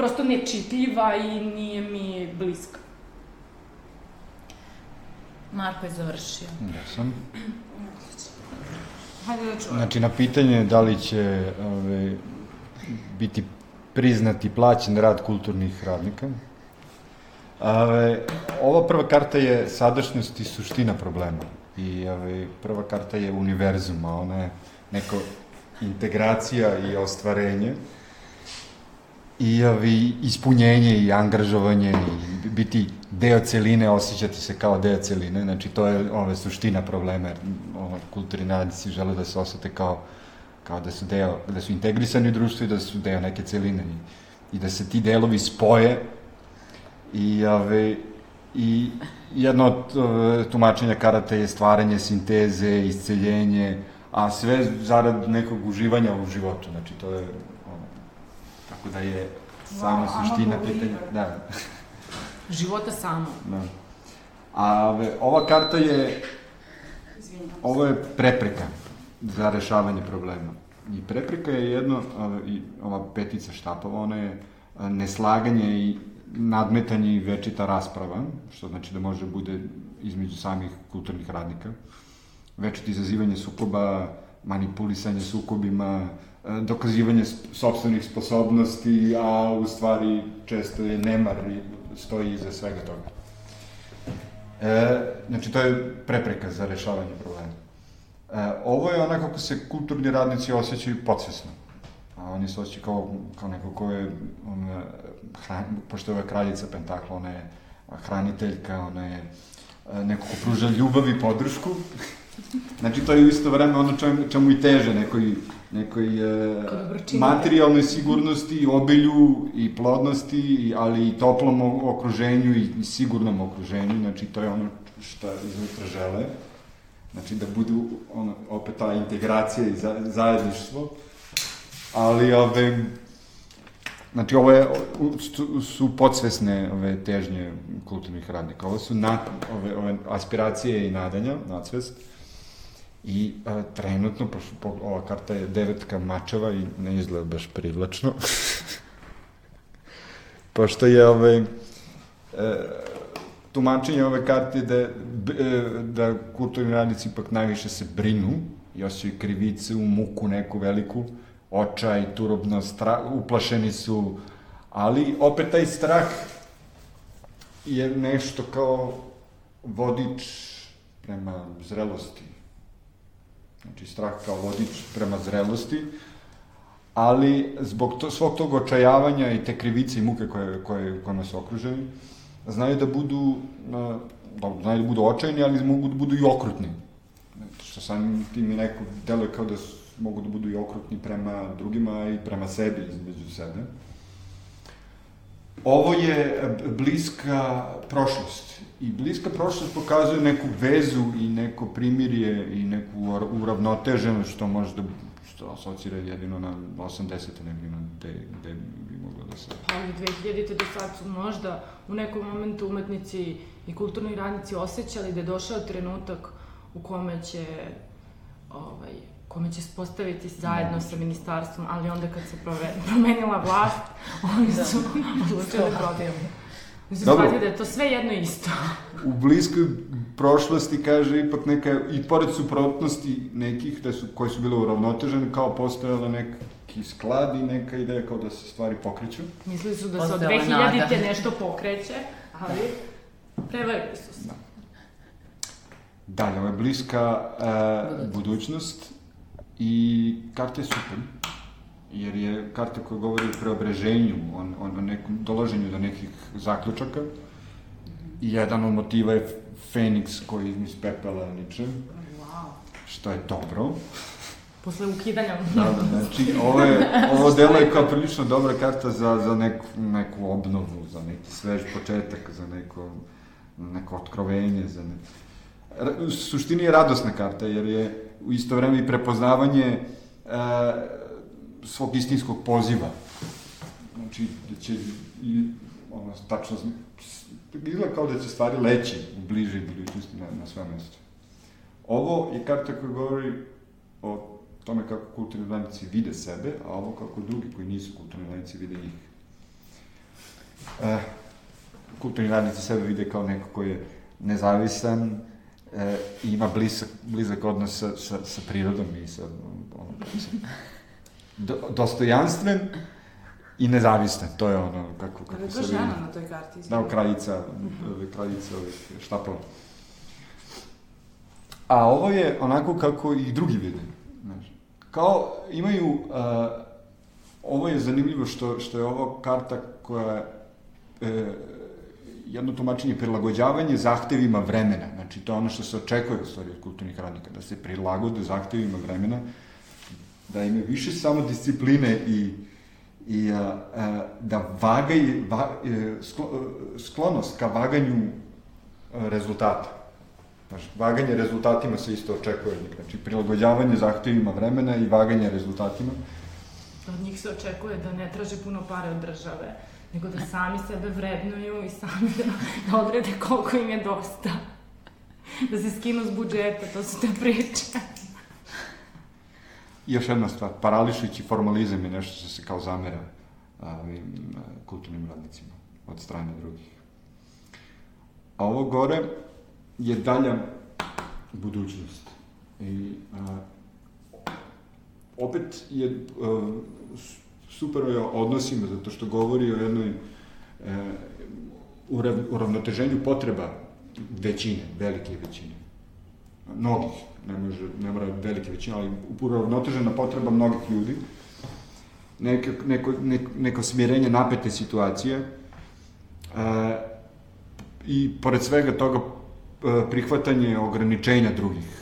prosto nečitljiva i nije mi bliska. Marko je završio. Ja sam. Hajde da čujem. Znači, na pitanje da li će ove, biti priznati plaćen rad kulturnih radnika, ove, ova prva karta je sadašnjost i suština problema. I ove, prva karta je univerzum, a ona je neko integracija i ostvarenje i ovi, ispunjenje i angažovanje i biti deo celine, osjećati se kao deo celine, znači to je ove, suština problema, jer ove, kulturni radnici žele da se osete kao, kao da su deo, da su integrisani u društvu i da su deo neke celine. I, i da se ti delovi spoje i, ove, i jedno od ove, tumačenja karate je stvaranje sinteze, isceljenje, a sve zarad nekog uživanja u životu, znači to je Tako da je sama wow, suština pitanja... Da. Života samo. Da. A ove, ova karta je... ovo je prepreka za rešavanje problema. I prepreka je jedno, i ova petica štapova, ona je neslaganje i nadmetanje i večita rasprava, što znači da može bude između samih kulturnih radnika, večito izazivanje sukoba, manipulisanje sukobima, e, dokazivanje sobstvenih sposobnosti, a u stvari često je nemar i stoji iza svega toga. E, znači, to je prepreka za rešavanje problema. E, ovo je onako kako se kulturni radnici osjećaju podsvesno. A oni se osjećaju kao, kao neko ko je, on, hran, pošto je ova kraljica Pentakla, ona je hraniteljka, ona je e, neko ko pruža ljubav i podršku. znači, to je u isto vreme ono čemu, čemu i teže, nekoj, nekoj e, materijalnoj sigurnosti, obilju i plodnosti, ali i toplom okruženju i, i sigurnom okruženju. Znači, to je ono što iznutra žele. Znači, da budu ono, opet ta integracija i za, zajedništvo. Ali, ove, Znači, ovo je, su, podsvesne ove težnje kulturnih radnika. Ovo su na, ove, ove aspiracije i nadanja, nadsvest. I a, trenutno, pošto po, ova karta je devetka mačeva i ne izgleda baš privlačno. pošto je ove, e, tumačenje ove karte da, e, da kulturni radnici ipak najviše se brinu i osjećaju krivice u muku neku veliku, očaj, turobno, stra, uplašeni su, ali opet taj strah je nešto kao vodič prema zrelosti. Znači, strah kao vodič prema zrelosti, ali zbog to, svog tog očajavanja i te krivice i muke koje, koje, koje nas okruženi, znaju da budu, da, znaju da budu očajni, ali mogu da budu i okrutni. Što samim tim i neko deluje kao da su mogu da budu i okrutni prema drugima i prema sebi, između sebe. Ovo je bliska prošlost. I bliska prošlost pokazuje neku vezu i neko primirje i neku uravnoteženost što može da što asocira jedino na 80. negdje na gde, gde bi moglo da se... Ali 2000. do sad su možda u nekom momentu umetnici i kulturni radnici osjećali da je došao trenutak u kome će ovaj, kome će se postaviti zajedno sa ministarstvom, ali onda kad se promenila vlast, oni da. su odlučili protiv. Mislim, shvatio da je to sve jedno isto. U bliskoj prošlosti, kaže, ipak neka, i pored suprotnosti nekih, da su, koje su bile uravnotežene, kao postojala neki sklad i neka ideja kao da se stvari pokreću. Mislili su da se od 2000-te nešto pokreće, ali prevarili su se. Da. Dalje, ovo je bliska uh, budućnost I karta je super, jer je karta koja govori o preobraženju, o, o, o nekom dolaženju do nekih zaključaka. I jedan od motiva je Feniks koji iz pepela niče, wow. što je dobro. Posle ukidanja. da, da, znači, ovo, je, ovo delo je kao prilično dobra karta za, za neku, neku obnovu, za neki svež početak, za neko, neko otkrovenje, za ne... U suštini je radosna karta, jer je u isto vreme i prepoznavanje e, svog istinskog poziva. Znači, da će i, ono, tačno, izgleda kao da će stvari leći u bliže budućnosti na, na sve mesto. Ovo je karta koja govori o tome kako kulturni radnici vide sebe, a ovo kako drugi koji nisu kulturni radnici vide njih. E, kulturni radnici sebe vide kao neko koji je nezavisan, e, ima blizak, blizak odnos sa, sa, sa prirodom i sa, ono, sa do, dostojanstven i nezavistan, to je ono kako, kako se vidi. žena na toj karti. Da, kraljica, mm -hmm. kraljica ovih štapova. A ovo je onako kako i drugi vide. Znaš. Kao imaju, uh, ovo je zanimljivo što, što je ovo karta koja e, jedno tumačenje prilagođavanje zahtevima vremena. Znači, to je ono što se očekuje u stvari od kulturnih radnika, da se prilagode zahtevima vremena, da imaju više samo discipline i, i a, a, da vagaj, va, e, sklo, sklonost ka vaganju rezultata. Znači, vaganje rezultatima se isto očekuje od njih. Znači, prilagođavanje zahtevima vremena i vaganje rezultatima. Od njih se očekuje da ne traže puno pare od države nego da sami sebe vrednuju i sami da odrede koliko im je dosta. da se skinu s budžeta, to su te priče. I još jedna stvar, parališujući formalizam je nešto što se kao zamera ovim kulturnim radnicima od strane drugih. A ovo gore je dalja budućnost. I a, opet je a, super je odnosima, zato što govori o jednoj e, uravnoteženju potreba većine, velike većine. Mnogih, ne, može, ne mora velike većine, ali uravnotežena potreba mnogih ljudi. Neko, neko, neko, neko smirenje napete situacije. E, I pored svega toga e, prihvatanje ograničenja drugih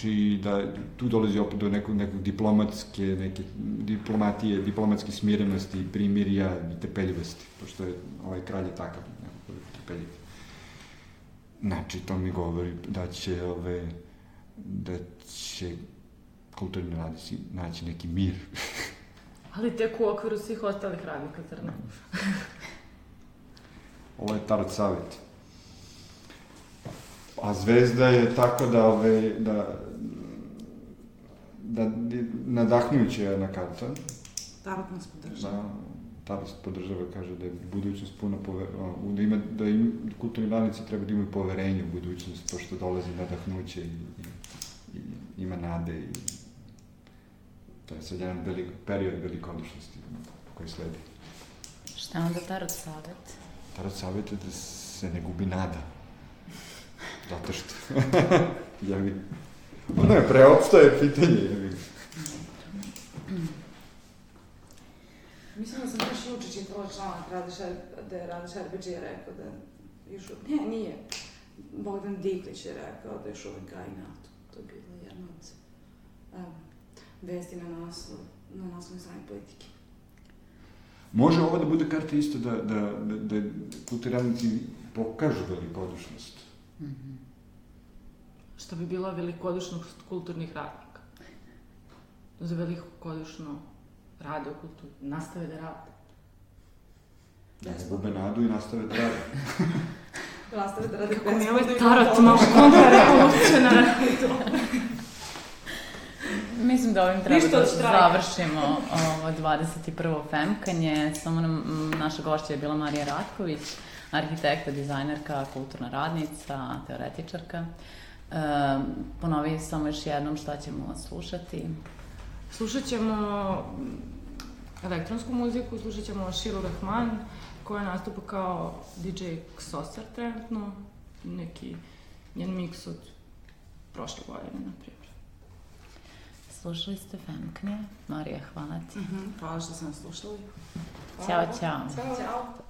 Znači, da tu dolazi opet do nekog, nekog diplomatske, neke diplomatije, diplomatske smirenosti, primirja i tepeljivosti, pošto je ovaj kralj je takav, nekako tepeljiv. Znači, to mi govori da će, ove, da će kulturni radnici naći neki mir. Ali tek u okviru svih ostalih radnika, zar ne? Ovo je Tarot Savet. A zvezda je tako da, ove, da, da nadahnjuća jedna karta. Tarot nas podržava. Da, Tarot podržava, kaže da je budućnost puna poverenja, da, ima, da im, kulturni radnici treba da imaju poverenje u budućnost, pošto dolazi nadahnuće i, i, i ima nade i to je sad jedan velik, period velikodušnosti koji sledi. Šta je onda Tarot Savet? Tarot Savet je da se ne gubi nada. Zato što... ja mi... Ono je preopšto je pitanje, ja mi... Mislim da sam baš juče čitala članak Radiša, da je Radiš Erbeđi je rekao da još ne, nije. Bogdan Diklić je rekao da još uvek gaji NATO. To je bilo jedna od um, vesti na naslov, na naslovnoj strani politike. Može ovo da bude karta isto da, da, da, da kulturalnici pokažu velikodušnost Mm -hmm. Što bi bila velikodušnost kulturnih radnika. Za velikodušno rade u kulturi. Nastave da rade. Da ne gube nadu i nastave da rade. nastave da rade Kako mi je ovaj tarot malo kontrarevolucionaran to. Mislim da ovim treba da završimo ovo 21. femkanje. Samo nam, naša gošća je bila Marija Ratković arhitekta, dizajnerka, kulturna radnica, teoretičarka. E, ponovi samo još jednom šta ćemo slušati. Slušat ćemo elektronsku muziku, slušat ćemo Shiru Rahman, koja nastupa kao DJ Ksosar trenutno, neki njen miks od prošle godine, na primjer. Slušali ste Femkne. Marija, hvala ti. Mm -hmm, hvala što ste nas slušali. Ćao, čao. Ćao. Ćao.